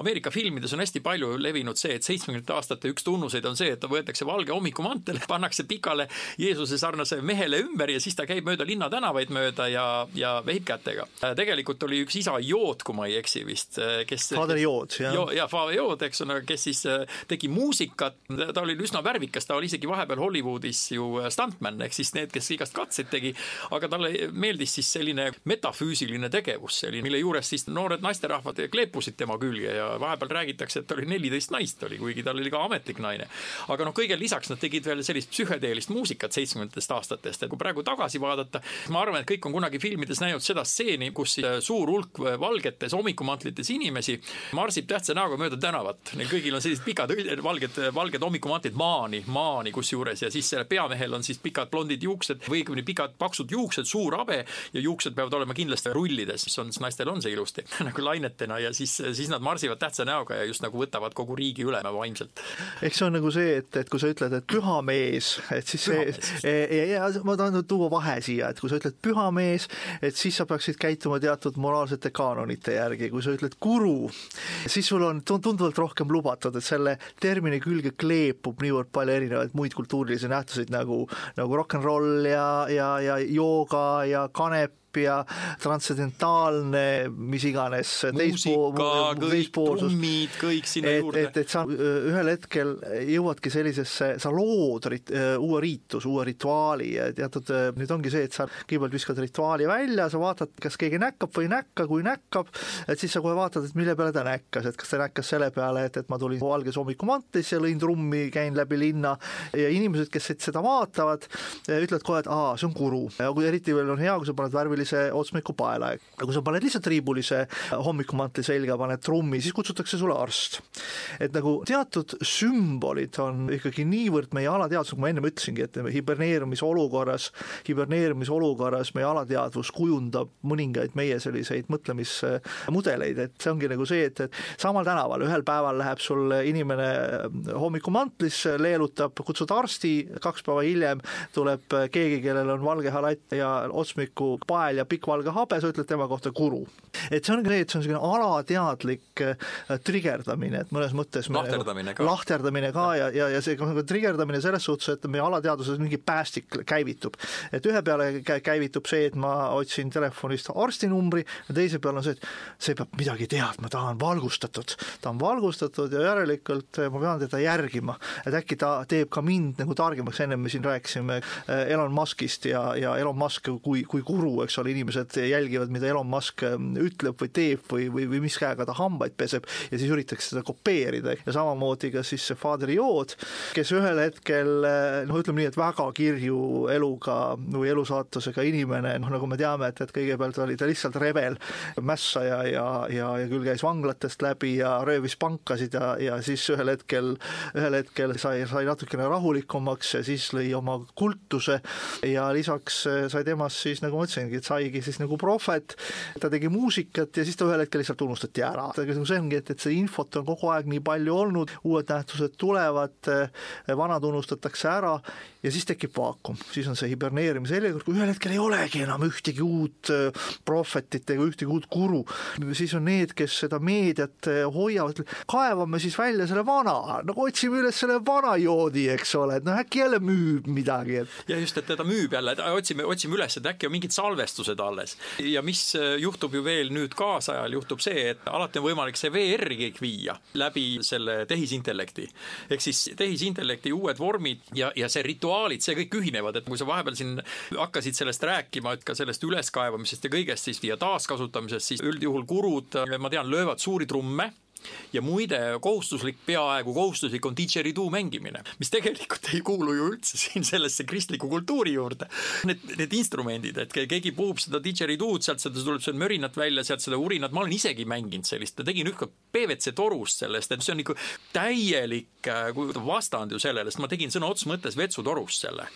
Ameerika filmides on hästi palju levinud see, et seitsmekümnendate aastate üks tunnuseid on see, et ta võetakse valge hommikumantel, [laughs] pannakse pikale Jeesuse sarnase mehele ümber ja siis ta käib mööda linnatänavaid mööda ja, ja vehib kätega. tegelikult oli üks isa Jood, kui ma ei eksi vist, kes. Father Jood, jah. ja Father Jood, eks ole, kes siis äh, tegi muusikat, ta oli üsna värvikas, ta oli isegi vahepeal Hollywoodis ju äh, stuntman, ehk siis need, kes igast katseid tegi, aga talle meeldis siis selline metafüüsiline tegevus, selline, mille juures siis noored naisterahvad kleepusid tema külge ja vahepeal räägitakse, et ta oli neliteist naist oli, kuigi tal oli ka ametlik naine. aga noh, kõigele lisaks nad tegid veel sellist psühhedeelist muusikat seitsmekümnendatest aastatest, et kui praegu tagasi vaadata, ma arvan, et kõik on kunagi filmides näinud seda stseeni, kus suur hulk valgetes hommikumantlites inimesi marsib tähtsa näoga mööda tänavat. Neil kõigil on sellised pikad valged, valged hommikumantlid maani, maani kusjuures ja siis sellel peamehel on siis pikad blondid juuksed või õigemini pikad paksud juuksed, suur habe ja juuksed peavad olema kindlasti rullides, mis on, naistel on see ilusti [laughs] nagu lainetena ja siis, siis nad marsivad tähtsa näoga ja just nagu võtavad kogu riigi üle vaimselt. eks see on nagu see, et, et kui sa ütled, et püha mees, et siis püha see, ja, ja ma tahan tuua vahe siia, et kui sa ütled püha mees, et siis sa peaksid käituma teatud moraalsete kaanonite järgi, kui sa ütled guru, siis sul on tunduvalt rohkem lubatud, et selle termini külge kleepub niivõrd palju erinevaid muid kultuurilisi nähtuseid nagu, nagu rock n roll ja, ja, ja jooga ja kanep ja transcendentaalne, mis iganes. muusika, kõik trummid, kõik sinna et, juurde. et, et sa ühel hetkel jõuadki sellisesse, sa lood rit, uue riituse, uue rituaali ja teatud, nüüd ongi see, et sa kõigepealt viskad rituaali välja, sa vaatad, kas keegi näkkab või ei näkka, kui näkkab, et siis sa kohe vaatad, et mille peale ta näkkas, et kas ta näkkas selle peale, et, et ma tulin valges hommikumantlis ja lõin trummi, käin läbi linna ja inimesed, kes seda vaatavad, ütlevad kohe, et aa, see on guru ja kui eriti veel on hea, kui sa paned värvilise sellise otsmiku paela. aga kui sa paned lihtsalt riibulise hommikumantli selga, paned trummi, siis kutsutakse sulle arst. et nagu teatud sümbolid on ikkagi niivõrd meie alateadvus, nagu ma ennem ütlesingi, et hiberneerumise olukorras, hiberneerumise olukorras meie alateadvus kujundab mõningaid meie selliseid mõtlemismudeleid, et see ongi nagu see, et, et samal tänaval ühel päeval läheb sul inimene hommikumantlisse, leelutab, kutsud arsti, kaks päeva hiljem tuleb keegi, kellel on valge halatt ja otsmiku pael ja pikk valge habe, sa ütled tema kohta guru. et see on see, et see on niisugune alateadlik äh, trigerdamine, et mõnes mõttes lahterdamine ka. lahterdamine ka ja, ja, ja see nagu trigerdamine selles suhtes, et meie alateadvuses mingi päästik käivitub. et ühe peale käivitub see, et ma otsin telefonist arstinumbri ja teise peale on see, et see peab midagi teadma, ta on valgustatud, ta on valgustatud ja järelikult ma pean teda järgima, et äkki ta teeb ka mind nagu targemaks, ennem me siin rääkisime äh, Elon Muskist ja, ja Elon Musk kui, kui guru, eks ole, inimesed jälgivad, mida Elon Musk ähm, ütleb või teeb või, või, või mis käega ta hambaid peseb. Ja siis üritatakse seda kopeerida. Ja samamoodi ka siis see Fader Jood, kes ühel hetkel noh, ütleme nii, et väga kirju eluga või elusaatusega inimene, noh nagu me teame, et, et kõigepealt oli ta lihtsalt rebel, mässaja ja, ja, ja küll käis vanglatest läbi ja röövis pankasid ja, ja siis ühel hetkel, ühel hetkel sai, sai natukene rahulikumaks ja siis lõi oma kultuse. Ja lisaks sai temast siis nagu ma ütlesingi, et saigi siis nagu prohvet, ta tegi muusikat ja siis ta ühel hetkel lihtsalt unustati ära. see ongi, et, et see infot on kogu aeg nii palju olnud, uued nähtused tulevad, vanad unustatakse ära ja siis tekib vaakum, siis on see hiberneerimise järjekord, kui ühel hetkel ei olegi enam ühtegi uut prohvetit ega ühtegi uut guru, siis on need, kes seda meediat hoiavad, kaevame siis välja selle vana, nagu otsime üles selle vana joodi, eks ole, et noh, äkki jälle müüb midagi, et. ja just, et teda müüb jälle, otsime, otsime üles, et äkki on mingid salvestused alles. ja mis juhtub ju veel nüüd kaasajal, juhtub see, et alati on võimalik see VR-i kõik viia läbi selle tehisintellekti. ehk siis tehisintellekti uued vormid ja, ja see rituaalid, see kõik ühinevad, et kui sa vahepeal siin hakkasid sellest rääkima, et ka sellest üleskaevamisest ja kõigest siis ja taaskasutamisest, siis üldjuhul gurud, ma tean, löövad suuri trumme ja muide, kohustuslik, peaaegu kohustuslik on didgeridoo mängimine, mis tegelikult ei kuulu ju üldse siin sellesse kristliku kultuuri juurde. Need, need instrumendid, et keegi puhub seda didgeridood, sealt seda tuleb seal mörinat välja, sealt seda urinat, ma olen isegi mänginud sellist, tegin ükskord PVC torust sellest, et see on ikka täielik äh, vastand ju sellele, sest ma tegin sõna otseses mõttes vetsutorust selle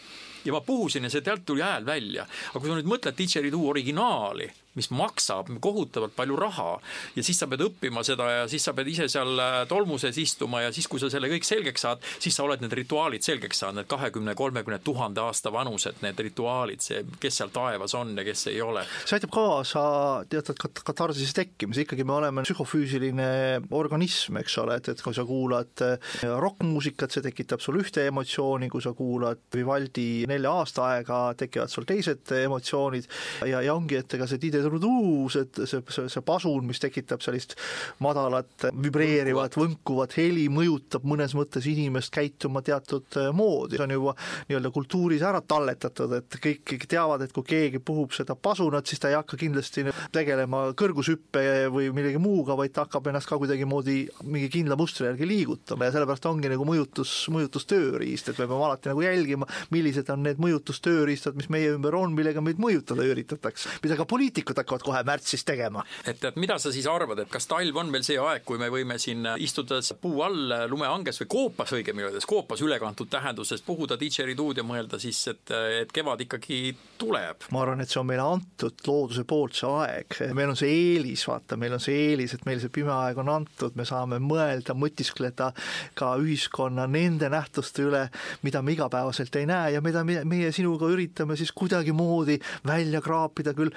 ja ma puhusin ja see sealt tuli hääl välja. aga kui sa nüüd mõtled didgeridoo originaali, mis maksab kohutavalt palju raha. Ja siis sa pead õppima seda ja siis sa pead ise seal äh, tolmuses istuma ja siis, kui sa selle kõik selgeks saad, siis sa oled need rituaalid selgeks saanud, need kahekümne, kolmekümne tuhande aasta vanused, need rituaalid, see, kes seal taevas on ja kes ei ole. see aitab kaasa teatud katarsise tekkimise, ikkagi me oleme psühhofüüsiline organism, eks ole, et, et kui sa kuulad äh, rokkmuusikat, see tekitab sul ühte emotsiooni, kui sa kuulad Vivaldi nelja aastaaega, tekivad sul teised emotsioonid. Ja, ja ongi, et ega see Tiide truduu, see, see, see, see pasun, mis tekitab sellist madalat vibreerivat, võnkuvat heli, mõjutab mõnes mõttes inimest käituma teatud äh, moodi, see on juba nii-öelda kultuuris ära talletatud, et kõik, kõik teavad, et kui keegi puhub seda pasunat, siis ta ei hakka kindlasti tegelema kõrgushüppe või millegi muuga, vaid ta hakkab ennast ka kuidagimoodi mingi kindla mustri järgi liigutama. Ja sellepärast ongi nagu mõjutus, mõjutustööriist, et me peame alati nagu jälgima, millised on need mõjutustööriistad, mis meie ümber on, millega meid mõjutada üritatakse, mida ka poliitikud tegelikult hakkavad kohe märtsis tegema. et, et mida sa siis arvad, et kas talv on veel see aeg, kui me võime siin istuda puu all lumehanges või koopas õigemini öeldes, koopas ülekantud tähenduses, puhuda didgeridood ja mõelda siis, et, et kevad ikkagi tuleb? ma arvan, et see on meile antud looduse poolt, see aeg, meil on see eelis, vaata, meil on see eelis, et meil see pime aeg on antud, me saame mõelda, mõtiskleda ka ühiskonna nende nähtuste üle, mida me igapäevaselt ei näe ja mida meie sinuga üritame siis kuidagimoodi välja kraapida küll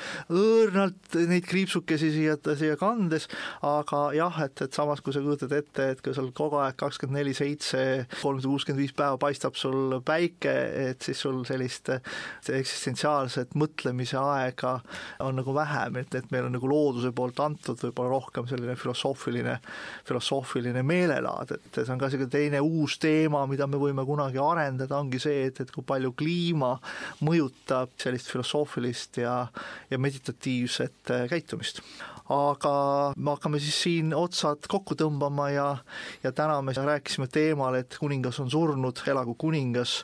õõrnalt neid kriipsukesi siia, siia kandes, aga jah, et, et samas, kui sa kujutad ette, et kui sul kogu aeg kakskümmend neli seitse, kolmsada kuuskümmend viis päeva paistab sul päike, et siis sul sellist eksistentsiaalset mõtlemise aega on nagu vähem, et, et meil on nagu looduse poolt antud võib-olla rohkem selline filosoofiline, filosoofiline meelelaad, et see on ka selline teine uus teema, mida me võime kunagi arendada, ongi see, et, et kui palju kliima mõjutab sellist filosoofilist ja, ja meditatiivset aktiivset äh, käitumist. Aga me hakkame siis siin otsad kokku tõmbama ja, ja täna me rääkisime teemal, et kuningas on surnud, elagu kuningas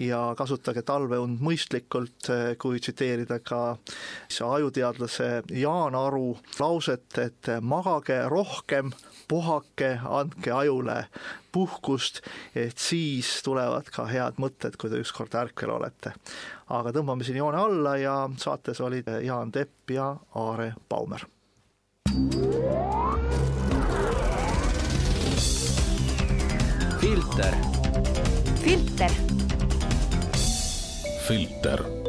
ja kasutage talveund mõistlikult, kui tsiteerida ka ajuteadlase Jaan Aru lauset, et magage rohkem, puhake, andke ajule puhkust, et siis tulevad ka head mõtted, kui te ükskord ärkvel olete. aga tõmbame siin joone alla ja saates olid Jaan Tepp ja Aare Baumer. Filter. filter. filter